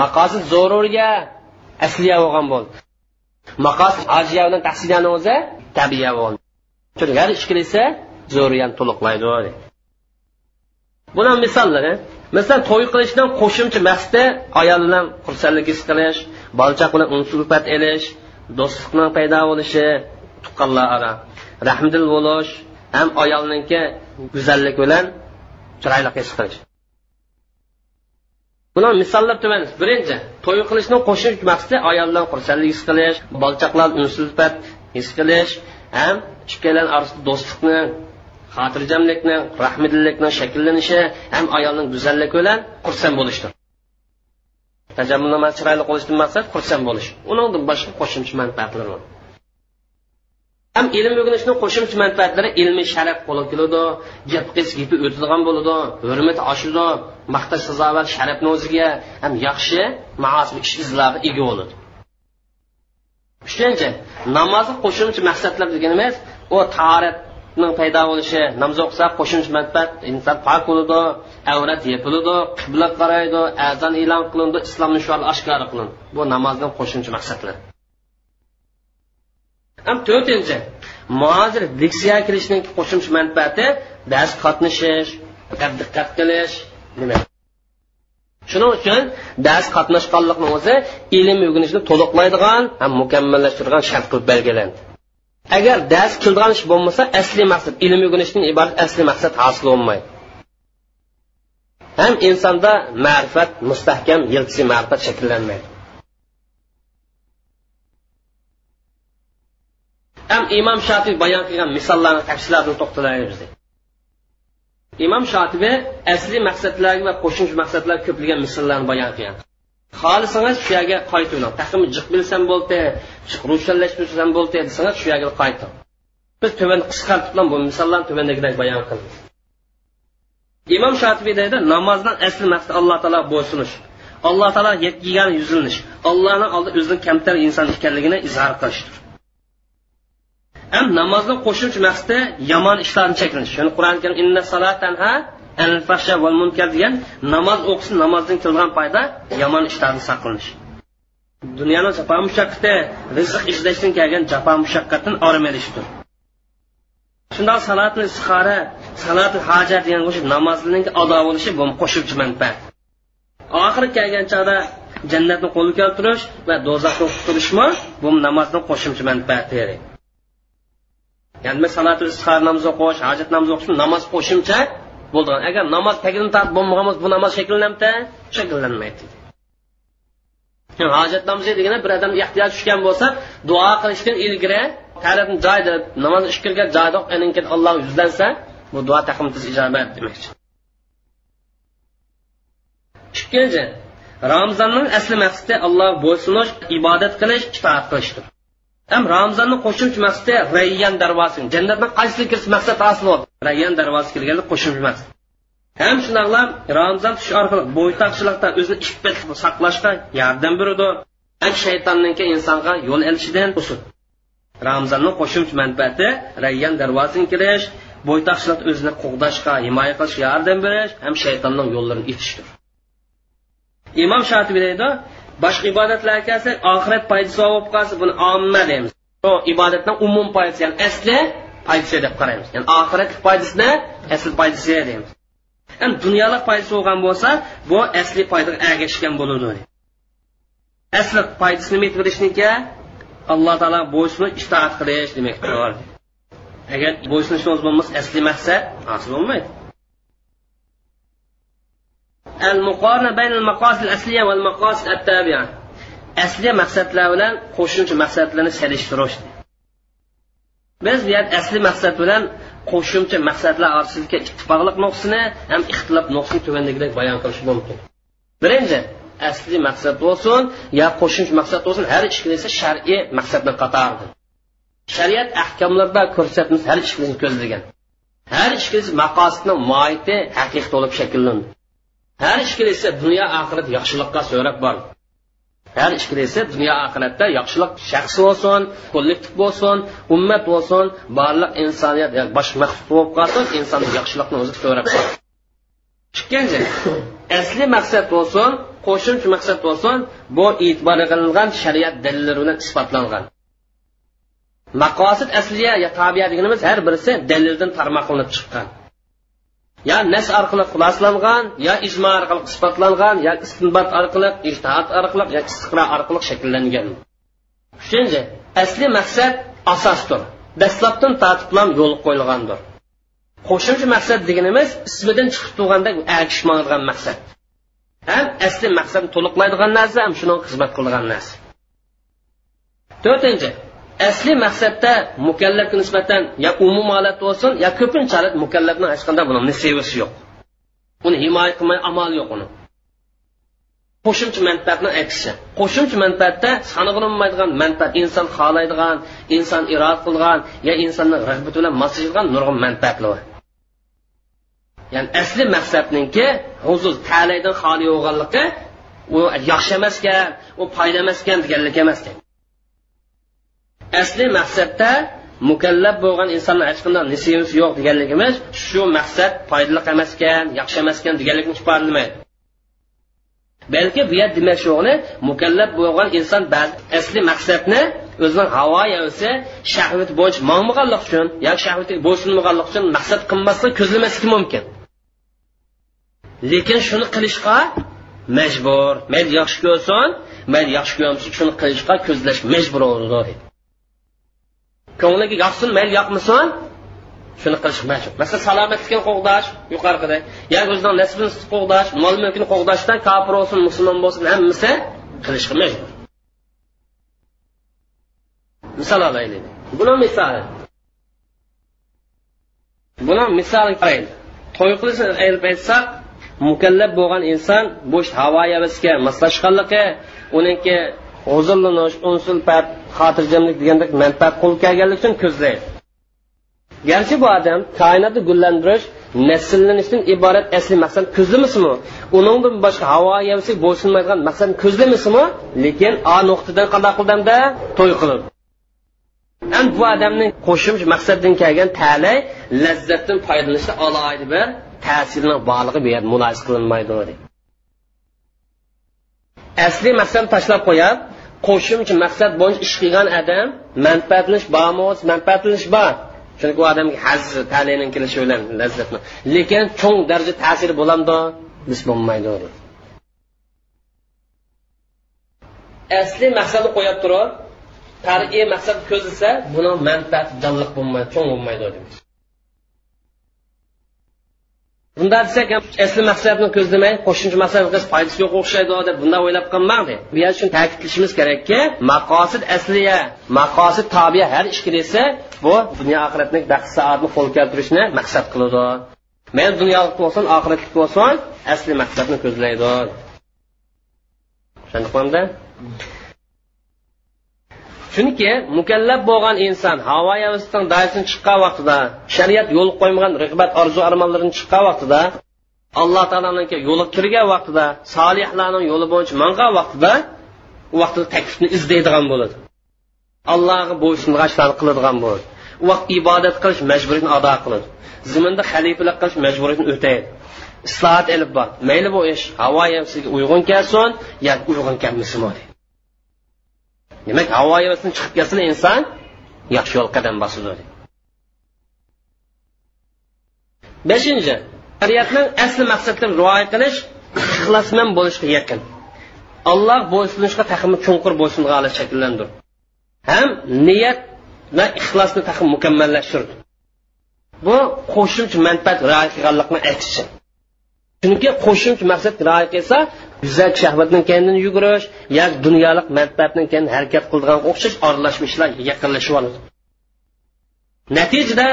Maqosid zo'rurga asliya bo'lgan bo'ldi. Maqosid ajiya bilan tahsiniyani o'zi tabiiya bo'ldi. Chunki har ish qilsa zo'riyani to'liqlaydi bular misollari masalan to'y qilishdan qo'shimcha maqsadda ayol bilan xursandlik his qilish bolchaq bilan unsulfat elish do'stlikning paydo bo'lishi tuqqanlar aro rahmdil bo'lish ham ayolninki go'zallik bilan chiroyli his qilish. Bular misollar tuman birinchi to'y qilishni qo'shimcha maqsadi ayol bilan xursandlik his qilish bolchaqlar unsulfat his qilish ham ikkalan orasida do'stlikni xotirjamlikni rahmdillikni shakllanishi ham ayolning go'zalligi bilan xursand bo'lishdir. Tajammulnoma chiroyli qilishdan maqsad xursand bo'lish. Undan boshqa qo'shimcha manfaatlar bor. Ham ilm o'rganishni qo'shimcha manfaatlari ilmiy sharaf qo'lga keladi gap qiz gapi o'tadigan bo'ladi hurmati oshadi maqtash sazovat sharafni o'ziga ham yaxshi maosib ish izlarga ega bo'ladi. Uchinchi namozni qo'shimcha maqsadlar degani emas u tahoratning paydo bo'lishi namoz o'qisa qo'shimcha manfaat inson pok bo'ladi avrat yepiladi qibla qaraydi azon e'lon qilindi islom nishoni oshkora qilindi. Bu namozning qo'shimcha maqsadlari. Ham to'rtinchi muhojir diksiyaga kirishning qo'shimcha manfaati dars qatnashish diqqat qilish nima? Shuning uchun dars qatnashganlikni o'zi ilm o'rganishni to'liqlaydigan ham mukammallashtirgan shart qilib belgilandi agar dars qildigan ish bo'lmasa asli maqsad ilm o'rganishdan iborat asli maqsad hosil bo'lmaydi. Ham insonda ma'rifat mustahkam yiltisi ma'rifat shakllanmaydi. Ham imom shofiy bayon qilgan misollarni tafsilotini to'xtalaymiz imom shotibi asli maqsadlarga va qo'shimcha maqsadlar ko'pligan misollarni bayon qilgan. Xohlasangiz shu yerga qaytavering taqim jiq bilsam bo'ldi ro'shanlashtirsam bo'ldi desangiz shu yerga qayting. Biz tuvan qisqartib bu misollarni tuvandagidek bayon qildik imom shotibiy deydi namozdan asli maqsad alloh taolo bo'ysunish alloh taolo yegan yuzilinish allohni oldida o'zini kamtar inson ekanligini izhor qilishdir ham namozni qo'shimcha maqsadi yomon ishlarni cheklanish shuni qur'oni karim inna val munkar degan namoz o'qisin namozdan kelgan foyda yomon ishlarni saqlanish. Dunyoni jafo mushaqqati rizq izlashdan kelgan jafo mushaqqatdan orom olishdir shundoq salatni istixora salati hojat degan o'sha namozning ado bo'lishi bu qo'shimcha manfaat. Oxiri kelgan chog'da jannatni qo'lga keltirish va do'zaxni qutulishmi bu namozni qo'shimcha manfaati ya'ni salat istihor namoz o'qish hajat namoz o'qish namoz qo'shimcha bo'ldi agar namoz tagini tortib bo'lmagan bo'lsa bu namoz shakllanamdi shakllanmaydi. Hojat namozi degani bir odam ehtiyoj tushgan bo'lsa duo qilishdan ilgari tarafni joyda namoz ish kirgan joyda alloh yuzlansa bu duo taqimtiz ijobat demakchi ikkinchi ramzonning asli maqsadi alloh bo'ysunish ibodat qilish itoat qilishdir. Ham ramzonni qo'shimcha maqsadi rayyan darvozi jannatni qaysi kirish maqsad hosil bo'ldi rayyan darvozi kirganlik qo'shimcha maqsad ham shunaqlar ramzon tush orqali bo'ytoqchilikdan o'zini iffat saqlashga yordam beradi. Ham shaytonniki insonga yo'l ilishidan to'sin ramzonni qo'shimcha manfaati rayyan darvozini kirish bo'ytoqchilikda o'zini qo'g'dashga himoya qilishga yordam berish ham shaytonning yo'llarini itishdir. Imom shotibiy deydi boshqa ibodatlarga kelsak oxirat foydasi bo'lib qolsa buni omma deymiz. Bu ibodatning umum foydasi ya'ni asli foydasi deb qaraymiz. Ya'ni oxirat foydasini asl foydasi deymiz. Endi dunyolik foydasi bo'lgan bo'lsa bu asli foydaga ergashgan bo'ladi asli foydasini nima qilishniki alloh taolo bo'ysunish itoat qilish demakdir. Agar bo'ysunishimiz bo'lmasa asli maqsad hosil bo'lmaydi. المقارنة بين المقاصد الأصلية والمقاصد التابعة asli maqsadlar bilan qo'shimcha maqsadlarni selishtirish biz bu yer asli maqsad bilan qo'shimcha maqsadlar orasidagi ittifoqlik nuqsini ham ixtilof nuqsini tuvandagidek bayon qilish mumkin birinchi asli maqsad bo'lsin yo qo'shimcha maqsad bo'lsin har ikkalasi shar'iy maqsadni qatoridir shariat ahkomlarida ko'rsatmas har ikkalasini ko'zlagan har ikkalasi maqosidni moiti haqiqiy bo'lib shakllandi har ishkilisi dunyo oxirat yaxshilikqa so'rab bor. Har ishkilisi dunyo oxiratda yaxshilik shaxs bo'lsin kollektiv bo'lsin ummat bo'lsin barliq insoniyat bosh maxsus bo'lib qolsin inson yaxshilikni o'zi so'rab bor. Ikkinchi asli maqsad bo'lsin qo'shimcha maqsad bo'lsin bu e'tibor qilingan shariat dalillari bilan isbotlangan. Maqosid asliya ya tabiya deganimiz har birisi dalildan tarmoq qilinib chiqqan. Yo nas orqali xuloslangan yo ijmo orqali isbotlangan yo istinbot orqali ijtihod orqali yo istiqro orqali shakllangan. Uchinchi asli maqsad asosdir. Dastlabdan tartiblan yo'l qo'yilgandir. Qo'shimcha maqsad deganimiz ismidan chiqib turganda agishmaydigan maqsad. Ham asli maqsadni to'liqlaydigan narsa ham shuni xizmat qiladigan narsa. To'rtinchi asli maqsadda mukallafga nisbatan yo umum holat bo'lsin yo ko'pincha holat mukallafni hech qanday buni nasibasi yo'q. Uni himoya qilmay amal yo'q uni. Qo'shimcha manfaatni aytishi qo'shimcha manfaatda sanag'ilmaydigan manfaat inson xohlaydigan inson irod qilgan yo insonni rag'bati bilan moslashadigan nurg'un manfaatlar. Ya'ni asli maqsadninki huzur talaydan xoli bo'lganligi u yaxshi emaskan u foyda emaskan deganlik emaskan. Asli maqsadda mukallab bo'lgan insonni hech qanday nisiyasi yo'q deganligimiz shu maqsad foydali emas ekan yaxshi emas ekan deganlikni ifodalamaydi balki bu yer demak shuni mukallab bo'lgan inson ba'zi asli maqsadni o'zining havo yavsi shahvat bo'yicha mangmaganlik uchun yoki shahvatga bo'ysunmaganlik uchun maqsad qilmaslik ko'zlamasligi mumkin. Lekin shuni qilishga majbur. Mayli yaxshi ko'rsin mayli yaxshi ko'rmasin shuni qilishga ko'zlash majbur bo'ladi. Ko'ngliga yoqsin mayli yoqmasin shuni qilish majbur. Masalan salomatlikni qo'g'dash yuqorida yoki o'zining nasibini qo'g'dash mol mulkini qo'g'dashda kofir bo'lsin musulmon bo'lsin hammasi qilishga majbur. Misol olaylik. Buni misoli. Buni misoli qaraylik to'y qilishni aytib aytsak mukallab bo'lgan inson bo'sh havo havasga moslashganligi uniki huzurlanish unsulpat xotirjamlik degandek manfaat qo'l kelganlik uchun ko'zlaydi. Garchi bu odam koinotni gullantirish nasllanishdan iborat asli maqsad ko'zlamasimi uningdan boshqa havo havasiga bo'ysunmaydigan maqsadni ko'zlamasimi lekin a nuqtadan qanday qildimda to'y qilib. An bu odamni qo'shimcha maqsaddan kelgan talay lazzatdan foydalanishda alohida bir ta'sirni borligi bu yerda mulohaza qilinmaydi asli maqsadni tashlab qo'yib qo'shimcha maqsad bo'yicha ish qilgan odam manfaatlanish bormi? Manfaatlanish bor. Chunki u odamga haz talini kelishi bilan lazzatni lekin cho'ng darajada ta'siri bo'lamdi. Biz bo'lmaydi. Asli maqsadni qo'yib turib tarixiy maqsad ko'zilsa buni manfaati jonliq bo'lmaydi cho'ng bo'lmaydi. Bunda desak asli maqsadni ko'zlamay qo'shimcha maqsad qilish foydasi yo'q o'xshaydi deb bunday o'ylab qolmangdi bu yer shuni ta'kidlashimiz kerakki maqosid asliya maqosid tobiya har ishga desa bu dunyo oxiratni baxt saodatni qo'l keltirishni maqsad qiladi. Mayli dunyolik bo'lsin oxiratlik bo'lsin asli maqsadni ko'zlaydi. Tushundingmi chunki mukallab bo'lgan inson havo havasidan doirasidan chiqqan vaqtida shariat yo'l qo'ymagan rag'bat orzu armonlarini chiqqan vaqtida alloh taoloniki yo'li kirgan vaqtida solihlarning yo'li bo'yicha mangan vaqtida u vaqtda taklifni izlaydigan bo'ladi. Allohga bo'ysungan ishlarni qiladigan bo'ladi. U vaqt ibodat qilish majburiyatini ado qiladi. Ziminda xalifalik qilish majburiyatini o'taydi. Islohot ilib bor. Mayli bu ish havo havasiga uyg'un kelsin yoki uyg'un kelmasin demak havo havasidan chiqib kelsin inson yaxshi yo'l qadam bosadi beshinchi shariatning asli maqsadini rioya qilish ixlosman bo'lishga yaqin alloh bo'ysunishga taxmi chunqur bo'ysunga shakllandir. Ham niyat va ixlosni taxmi mukammallashtirdi. Bu qo'shimcha manfaat rioya qilganlikni aytishi chunki qo'shimcha maqsad rioya qilsa yuzak shahvatdan keyin yugurish yoki dunyolik manfaatdan keyin harakat qiladigan o'xshash aralashmishlar yaqinlashib oladi natijada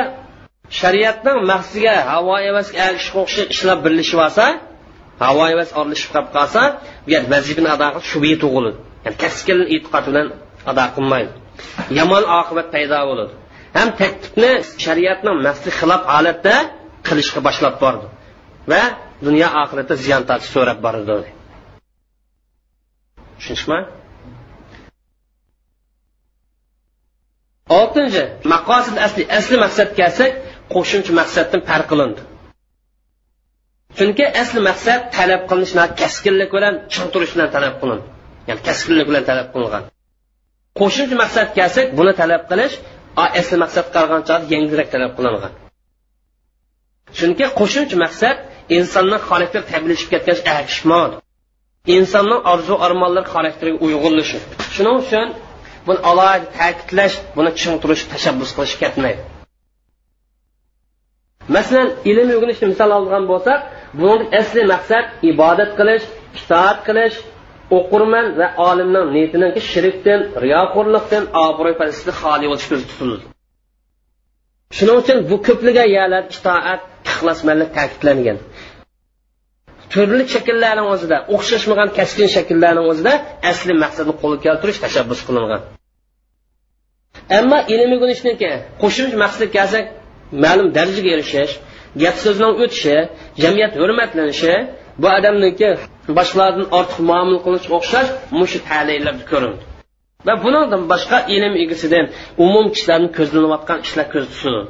shariatning maqsadiga havo emas ergishishga o'xshash ishlar birlashib olsa havo emas aralashib qolib qolsa bu yer vazifani ado qilish shubha tug'iladi. Ya'ni kaskin e'tiqod bilan ado qilmaydi. Yomon oqibat paydo bo'ladi. Ham taklifni shariatning maqsadi xilof holatda qilishga boshlab bordi. Va dunyo oxiratda ziyon tortish so'rab boradi. Tushunishmi? Oltinchi maqosid asli asli maqsadga kelsak qo'shimcha maqsaddan farq qilindi. Chunki asli maqsad talab qilinish kaskinlik bilan ching turish bilan talab qilindi. Ya'ni kaskinlik bilan talab qilingan qo'shimcha maqsadga kelsak buni talab qilish asli maqsad qaragancha yengilroq talab qilingan. Chunki qo'shimcha maqsad insonni xarakter tablishib ketgan erishmadi insonning orzu armonlari xarakteriga uyg'unlashi shuning uchun buni alohida ta'kidlash buni tushuntirish tashabbus qilish ketmaydi masalan ilm o'rganishni misol olgan bo'lsak buni asli maqsad ibodat qilish itoat qilish o'qirman va olimning niyatiniki shirkdan riyoxo'rlikdan obro'y parastlikdan xoli bo'lish ko'zda tutildi shuning uchun bu ko'pligan yalar itoat ixlosmanlik ta'kidlangan turli shakllarning o'zida o'xshashmagan kaskin shakllarning o'zida asli maqsadni qo'lga keltirish tashabbus qilingan. Ammo ilm o'rganishniki qo'shimcha maqsadga kelsak ma'lum darajaga erishish gap so'zning o'tishi jamiyat hurmatlanishi bu odamniki boshqalardan ortiq muomala qilishga o'xshash mushu talaylarda ko'rindi. Va bundan boshqa ilm egasidan umum kishilarni ko'zlanayotgan ishlar ko'z tutiladi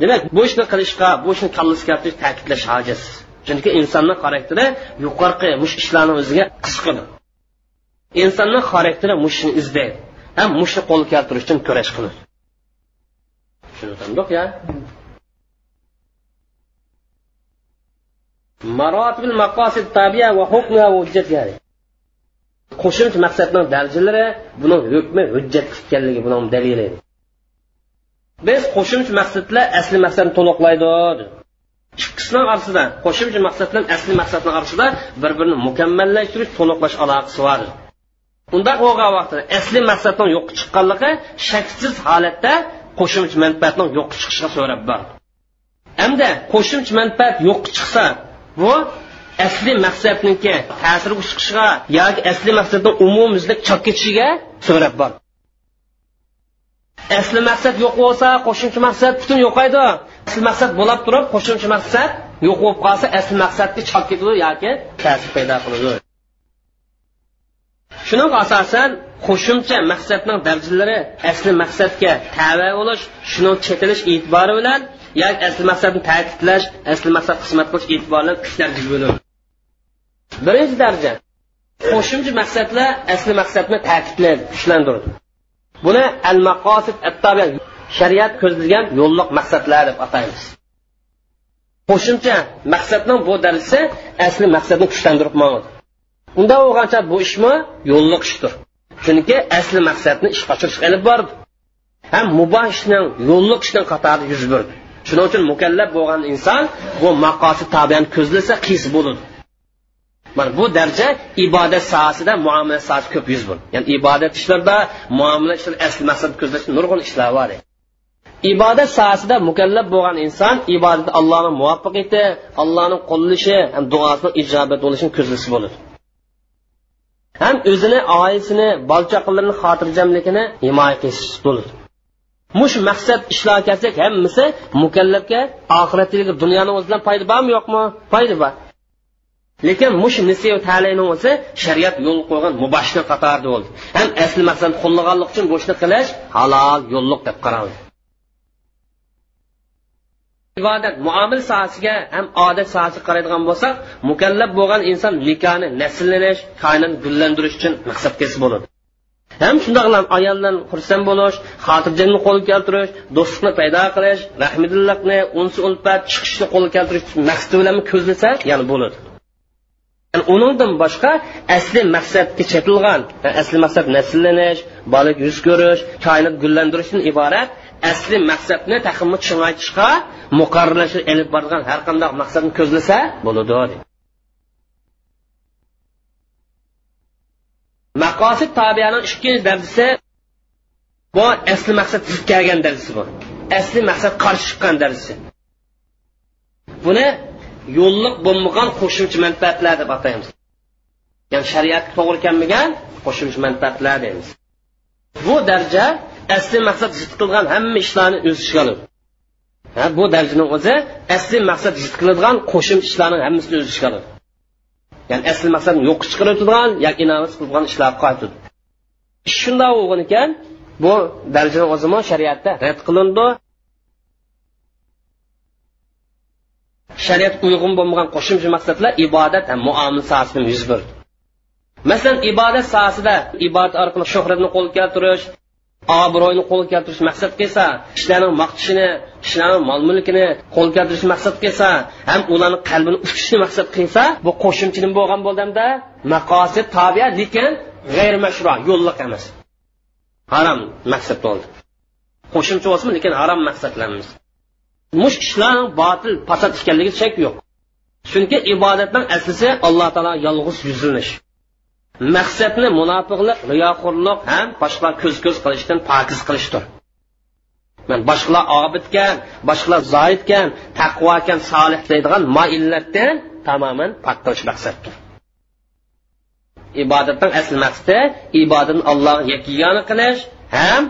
demak bu ishni qilishga bu ishni kallasi keltirish ta'kidlash hojatsiz. Chunki insonni xarakteri yuqorqi mush ishlarni o'ziga qisqadi insonni xarakteri mushni izlaydi ham mushni qo'lga keltirish uchun kurash qiladi tushundik ya? Marotibil maqosid tabiya va hukmiya va hujjat qo'shimcha maqsadning darajalari buning hukmi hujjat ekanligi buning dalili. Biz qo'shimcha maqsadlar asli maqsadni to'liqlaydi ikkisini orasida qo'shimcha maqsad bilan asli maqsadni orasida bir birini mukammallashtirish to'liqlash aloqasi bor. Undaq bo'lgan vaqtda asli maqsadning yo'q chiqqanligi shaksiz holatda qo'shimcha manfaatning yo'q chiqishiga so'rab bor. Hamda qo'shimcha manfaat yo'q chiqsa bu asli maqsadniki ta'sir chiqishiga yoki asli maqsadni umumizlik chop ketishiga so'rab bor. Asli maqsad yo'q bo'lsa qo'shimcha maqsad butun yo'qaydi. Asl maqsad bo'lib turib qo'shimcha maqsad yo'q bo'lib qolsa asl maqsadga chop ketadi yoki ta'sir paydo qiladi. Shuning asosan qo'shimcha maqsadning darjalari asli maqsadga tava bo'lish shuning chetilish e'tibori bilan yoki asli maqsadni ta'kidlash asli maqsad xizmat qilish e'tibori bilan uch darajaga bo'linadi birinchi daraja qo'shimcha maqsadlar asli maqsadni ta'kidlaydi kuchlantiradi. Buni al maqosid shariat ko'zlagan yo'lliq maqsadlar deb ataymiz. Qo'shimcha maqsadning bu darajasi asli maqsadni kuchlantirib unda bo'lgancha bu ishmi yo'lliq ishdir. Chunki asli maqsadni ishga oshirish ilib bordi. Ham muboh ishni yo'lliq ishning qatori yuz berdi shuning uchun mukallab bo'lgan inson bu maqosi tabian ko'zlasa qis bo'ladi. Mana bu daraja ibodat sohasida muomala sohasi ko'p yuz bo'ldi ya'ni ibodat ishlarida muomala ishlar asli maqsad ko'zlash nurg'un ishlar bor. Ibodat sohasida mukallab bo'lgan inson ibodatda allohni muvaffaqiyati allohning qo'llashi ham duosini ijobat bo'lishini ko'zlisi bo'ladi ham o'zini oilasini bola chaqalarini xotirjamligini himoya qilish bo'ladi mush maqsad ishlar kelsak hammasi mukallafga oxiratdagi dunyoni o'zidan foyda bormi yo'qmi? Foyda bor. Lekin mush nisiya talini o'zi shariat yo'l qo'ygan mubashir qatorida bo'ldi. Ham asli maqsad qo'llaganlik uchun bu ishni qilish halol yo'lliq deb qaraldi. Ibodat muomil sohasiga ham odat sohasiga qaraydigan bo'lsak mukallab bo'lgan inson nikoni nasllanish koinotni gullantirish uchun maqsad qilsa bo'ladi. Ham shundoqlam ayoldan xursand bo'lish xotirjamlikni qo'lga keltirish do'stlikni paydo qilish rahmidillikni unsi ulfat chiqishni qo'lga keltirish maqsadi bilan ko'zlasa ya'ni bo'ladi. Yani uningdan boshqa asli maqsadga chetilgan asli maqsad nasllanish bola yuz ko'rish koinot gullantirishdan iborat asli maqsadni taqimni chingaytishga muqarrarlashib ilib borgan har qanday maqsadni ko'zlasa bo'ladi maqosid tobiyaning ikkinchi darsi bu asli maqsad zid kelgan darajasi bu. Asli maqsad qarshi chiqqan darsi buni yo'lliq bo'lmagan qo'shimcha manfaatlar deb ataymiz. Ya'ni shariatga to'g'ri kelmagan qo'shimcha manfaatlar deymiz. Bu daraja asli maqsad zid qilgan hamma ishlarni o'z ichiga oladi bu darajani o'zi asli maqsad zid qiladigan qo'shimcha ishlarni hammasini o'z ichiga oladi ya'ni asli maqsadni yo'q chiqarib yoki namoz qilgan ishlar qaytadi ish shunday bo'lgan ekan bu darajani o'zimi shariatda rad qilindi. Shariat uyg'un bo'lmagan qo'shimcha maqsadlar ibodat ham muomil sohasida yuz berdi. Masalan ibodat sohasida ibodat orqali shuhratni qo'lga keltirish obro'yni qo'lga keltirish maqsad qilsa kishilarning maqtishini kishilarning mol mulkini qo'lga keltirish maqsad qilsa ham ularni qalbini uchishni maqsad qilsa bu qo'shimcha nima bo'lgan bo'ldimda maqosid tobiya lekin g'ayr mashru yo'lliq emas. Harom maqsad bo'ldi. Qo'shimcha bo'lsin lekin harom maqsadlarimiz. Mush ishlarning botil fasod ekanligi shak yo'q. Chunki ibodatning aslisi alloh taolo yolg'iz yuzlanish. Maqsadni munofiqlik riyoxo'rlik ham boshqa ko'z ko'z qilishdan pokiz qilishdir. Man boshqalar obidkan boshqalar zoidkan taqvokan solih deydigan moillatdan tamoman pok qilish maqsaddir. Ibodatning asl maqsadi ibodatni allohga yakigona qilish ham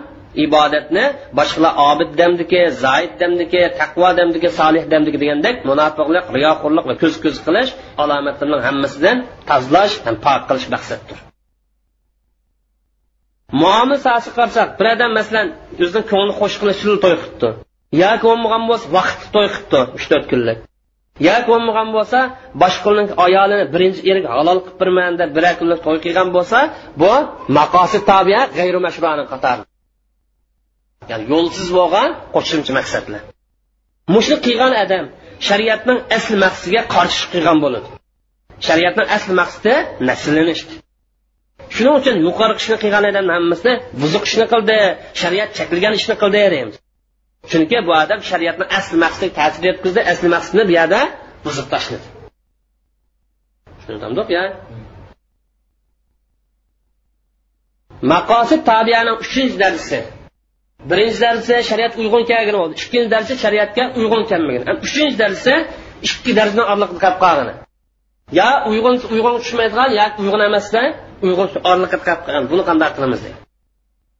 ibodatni boshqalar obid damdiki zaid damdiki taqvo damdiki solih damdiki degandek munofiqlik riyoxo'rlik va ko'z ko'z qilish alomatlarning hammasidan tozalash ham pok qilish maqsaddir. Muomil sasi qarasak bir odam masalan o'zini ko'ngli xush qilishni to'y qilibdi yoki bo'lmagan bo'lsa vaqtni to'y qilibdi uch to'rt kunlik yoki bo'lmagan bo'lsa boshqaning ayolini birinchi eriga halol qilib birman deb bir kunlik to'y qilgan bo'lsa bu maqosid tobiya g'ayru mashroni qatori ya'ni yo'lsiz bo'lgan qo'shimcha maqsadlar mushni qilgan odam shariatning asl maqsadiga qarshi qilgan bo'ladi. Shariatning asl maqsadi nasllanish shuning uchun yuqori ishni qilgan odamni hammasi buzuq ishni qildi shariat chekilgan ishni qildi deymiz. Chunki bu odam shariatni asl maqsadiga ta'sir yetkazdi asl maqsadni bu yerda buzib tashladi. Tushunardiq ya. Maqosid tabiyani uchinchi darsi birinchi darsi shariat uyg'un kelgan bo'ldi. Ikkinchi darsi shariatga uyg'un kelmagan uchinchi darsi ikki darsni orliq qilib qolgani. Yo uyg'un uyg'un tushmaydigan yo uyg'un emasdan uyg'un orliq qilib qolgan buni qanday qilamiz deydi.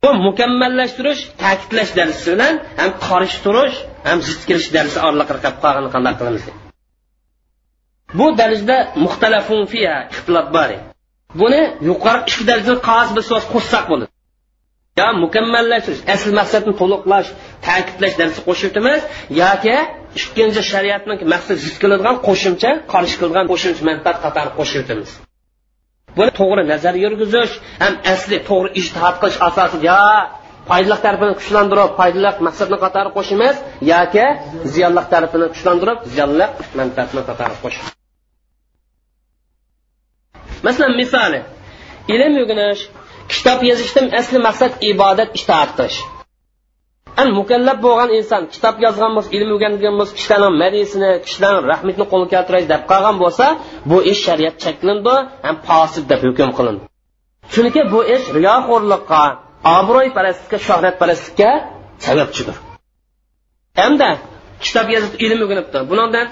Bu mukammallashtirish ta'kidlash darsi bilan ham qarshi turish ham zid kirish darsi orliq qilib qolganini qanday qilamiz deydi. Bu darajada muxtalafun fiya ixtilof bor. Buni yuqori ikki darajani qog'oz bir so'z qo'shsak bo'ladi. Yo mukammallashtirish asl maqsadni to'liqlash ta'kidlash darsi qo'shib o'tamiz yoki ikkinchi shariatni maqsad zid qiladigan qo'shimcha qarshi qiladigan qo'shimcha manfaat qatori qo'shib buni to'g'ri nazar yurgizish ham asli to'g'ri ijtihod qilish asosida yo foydali tarafini kuchlantirib foydali maqsadni qatori qo'shimiz yoki ziyonli tarafini kuchlantirib ziyonli manfaatni qatori qo'shamiz masalan misoli ilm o'rganish kitob yozishdan asli maqsad ibodat itoat qilish. An mukallab bo'lgan inson kitob yozgan bo'lsa ilm o'rgangan bo'lsa kishilarning madisini kishilarning rahmatini qo'lga keltirish deb qolgan bo'lsa bu ish shariat cheklandi ham posib deb hukm qilindi. Chunki bu ish riyoxo'rlikqa obro'yparastlikka shuhratparastlikka sababchidir hamda kitob yozib ilm o'rganibdi. Bundan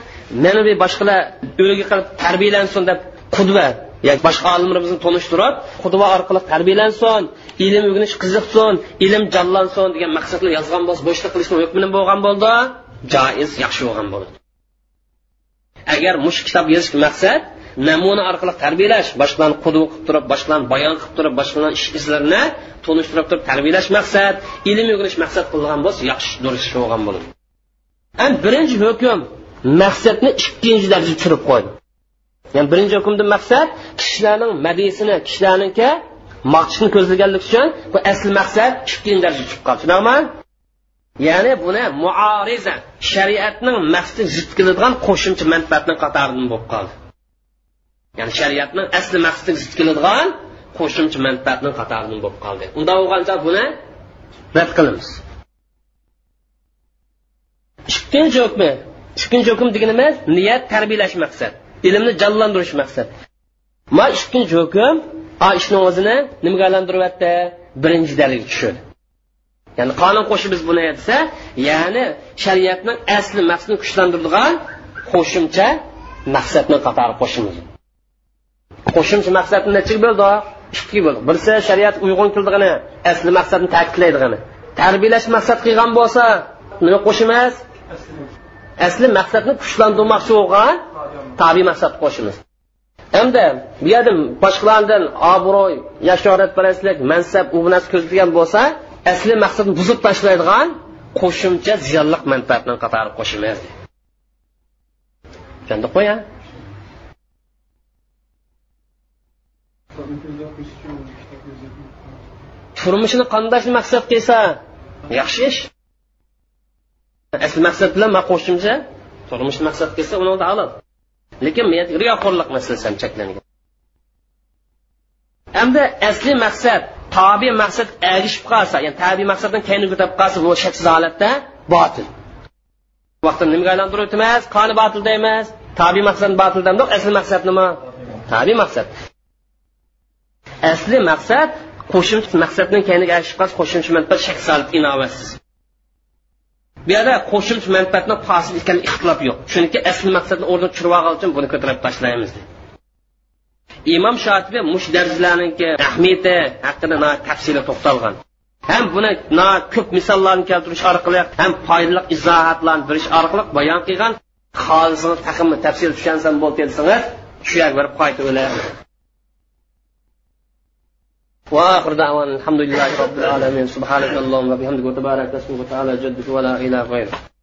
manaviy boshqalar o'ligi qilib tarbiyalansin deb qudva yoki boshqa olimlarimizni tanishtirib xudva orqali tarbiyalansin ilm o'rganish qiziqsin ilm jonlansin degan maqsadlar yozgan bo'lsa bo'shliq qilishni hukmini bo'lgan bo'ldi joiz yaxshi bo'lgan bo'ladi agar mush kitob yozish maqsad namuna orqali tarbiyalash boshqalarni qudva qilib turib boshqalarni bayon qilib turib boshqalarni ish izlarini tunishtirib turib tarbiyalash maqsad ilm o'rganish maqsad qilgan bo'lsa yaxshi durust bo'lgan bo'ladi birinchi hukm maqsadni ikkinchi darajaga tushirib qo'ydi. Ya'ni birinchi hukmdan maqsad kishilarning madisini kishilarniki maqtishni ko'zlaganlik uchun bu asl maqsad ikkinchi darajaga tushib qoldi ya'ni buni muoriza shariatning maqsadi zid keladigan qo'shimcha manfaatni qatoridan bo'lib qoldi. Ya'ni shariatning asli maqsadiga zid keladigan qo'shimcha manfaatni qatoridan bo'lib qoldi. Unda bo'lganda buni rad qilamiz. Ikkinchi hukmi ikkinchi hukm deganimiz niyat tarbiyalash maqsad ilmni jonlantirish maqsad. Ma ikkinchi hukm a ishni o'zini nimaga aylantiryapti? Birinchi darajaga tushadi ya'ni qonun qo'shib biz buni aytsa ya'ni shariatni asli maqsadini kuchlantiradigan qo'shimcha maqsadni qatori qo'shimiz qo'shimcha maqsadni necha bo'ldi? Ikki bo'ldi. Birisi shariat uyg'un qildig'ini asli maqsadni ta'kidlaydig'ini. Tarbiyalash maqsad qilgan bo'lsa nima qo'shimiz? Asli maqsadni kuchlantirmoqchi bo'lgan tabiiy maqsad qo'shimiz hamda bu yerda boshqalardan obro'y yashoratparastlik mansab u narsa ko'zlagan bo'lsa asli maqsadni buzib tashlaydigan qo'shimcha ziyonli manfaatni qatori qo'shimiz tushundiq qo'ya turmushini qandash maqsad qilsa yaxshi ish. Asl maqsad bilan qo'shimcha turmush maqsad kelsa uni halol lekin riyoxo'rlik masalasi ham cheklangan. Hamda asli maqsad tobi maqsad erishib qolsa ya'ni tabiiy maqsaddan keyin ko'tarib qolsa bu shaksiz holatda botil. Vaqtni nimaga aylantirib o'tamiz qoni botil deymiz. Tabiiy maqsad botilda demdik asli maqsad nima? Tabiiy maqsad. Asli maqsad qo'shimcha maqsaddan keyin erishib qolsa qo'shimcha manfaat shaksiz holatda inovatsiz bu yerda qo'shimcha manfaatni hosil ekan ixtilof yo'q. Chunki asli maqsadni o'rniga tushirib olgan uchun buni ko'tarib tashlaymiz imom shotibi mush darslarniki ahmiyati haqida tafsili to'xtalgan. Ham buni ko'p misollarni keltirish orqali ham foydali izohatlarni berish orqali bayon qilgan xolisini taqimni tafsil tushunsan bo'ldi desangiz shu yerga borib qaytib وآخر دعوانا الحمد لله رب العالمين. سبحانك اللهم وبحمدك وتبارك اسمك وتعالى جدك ولا إله غيرك.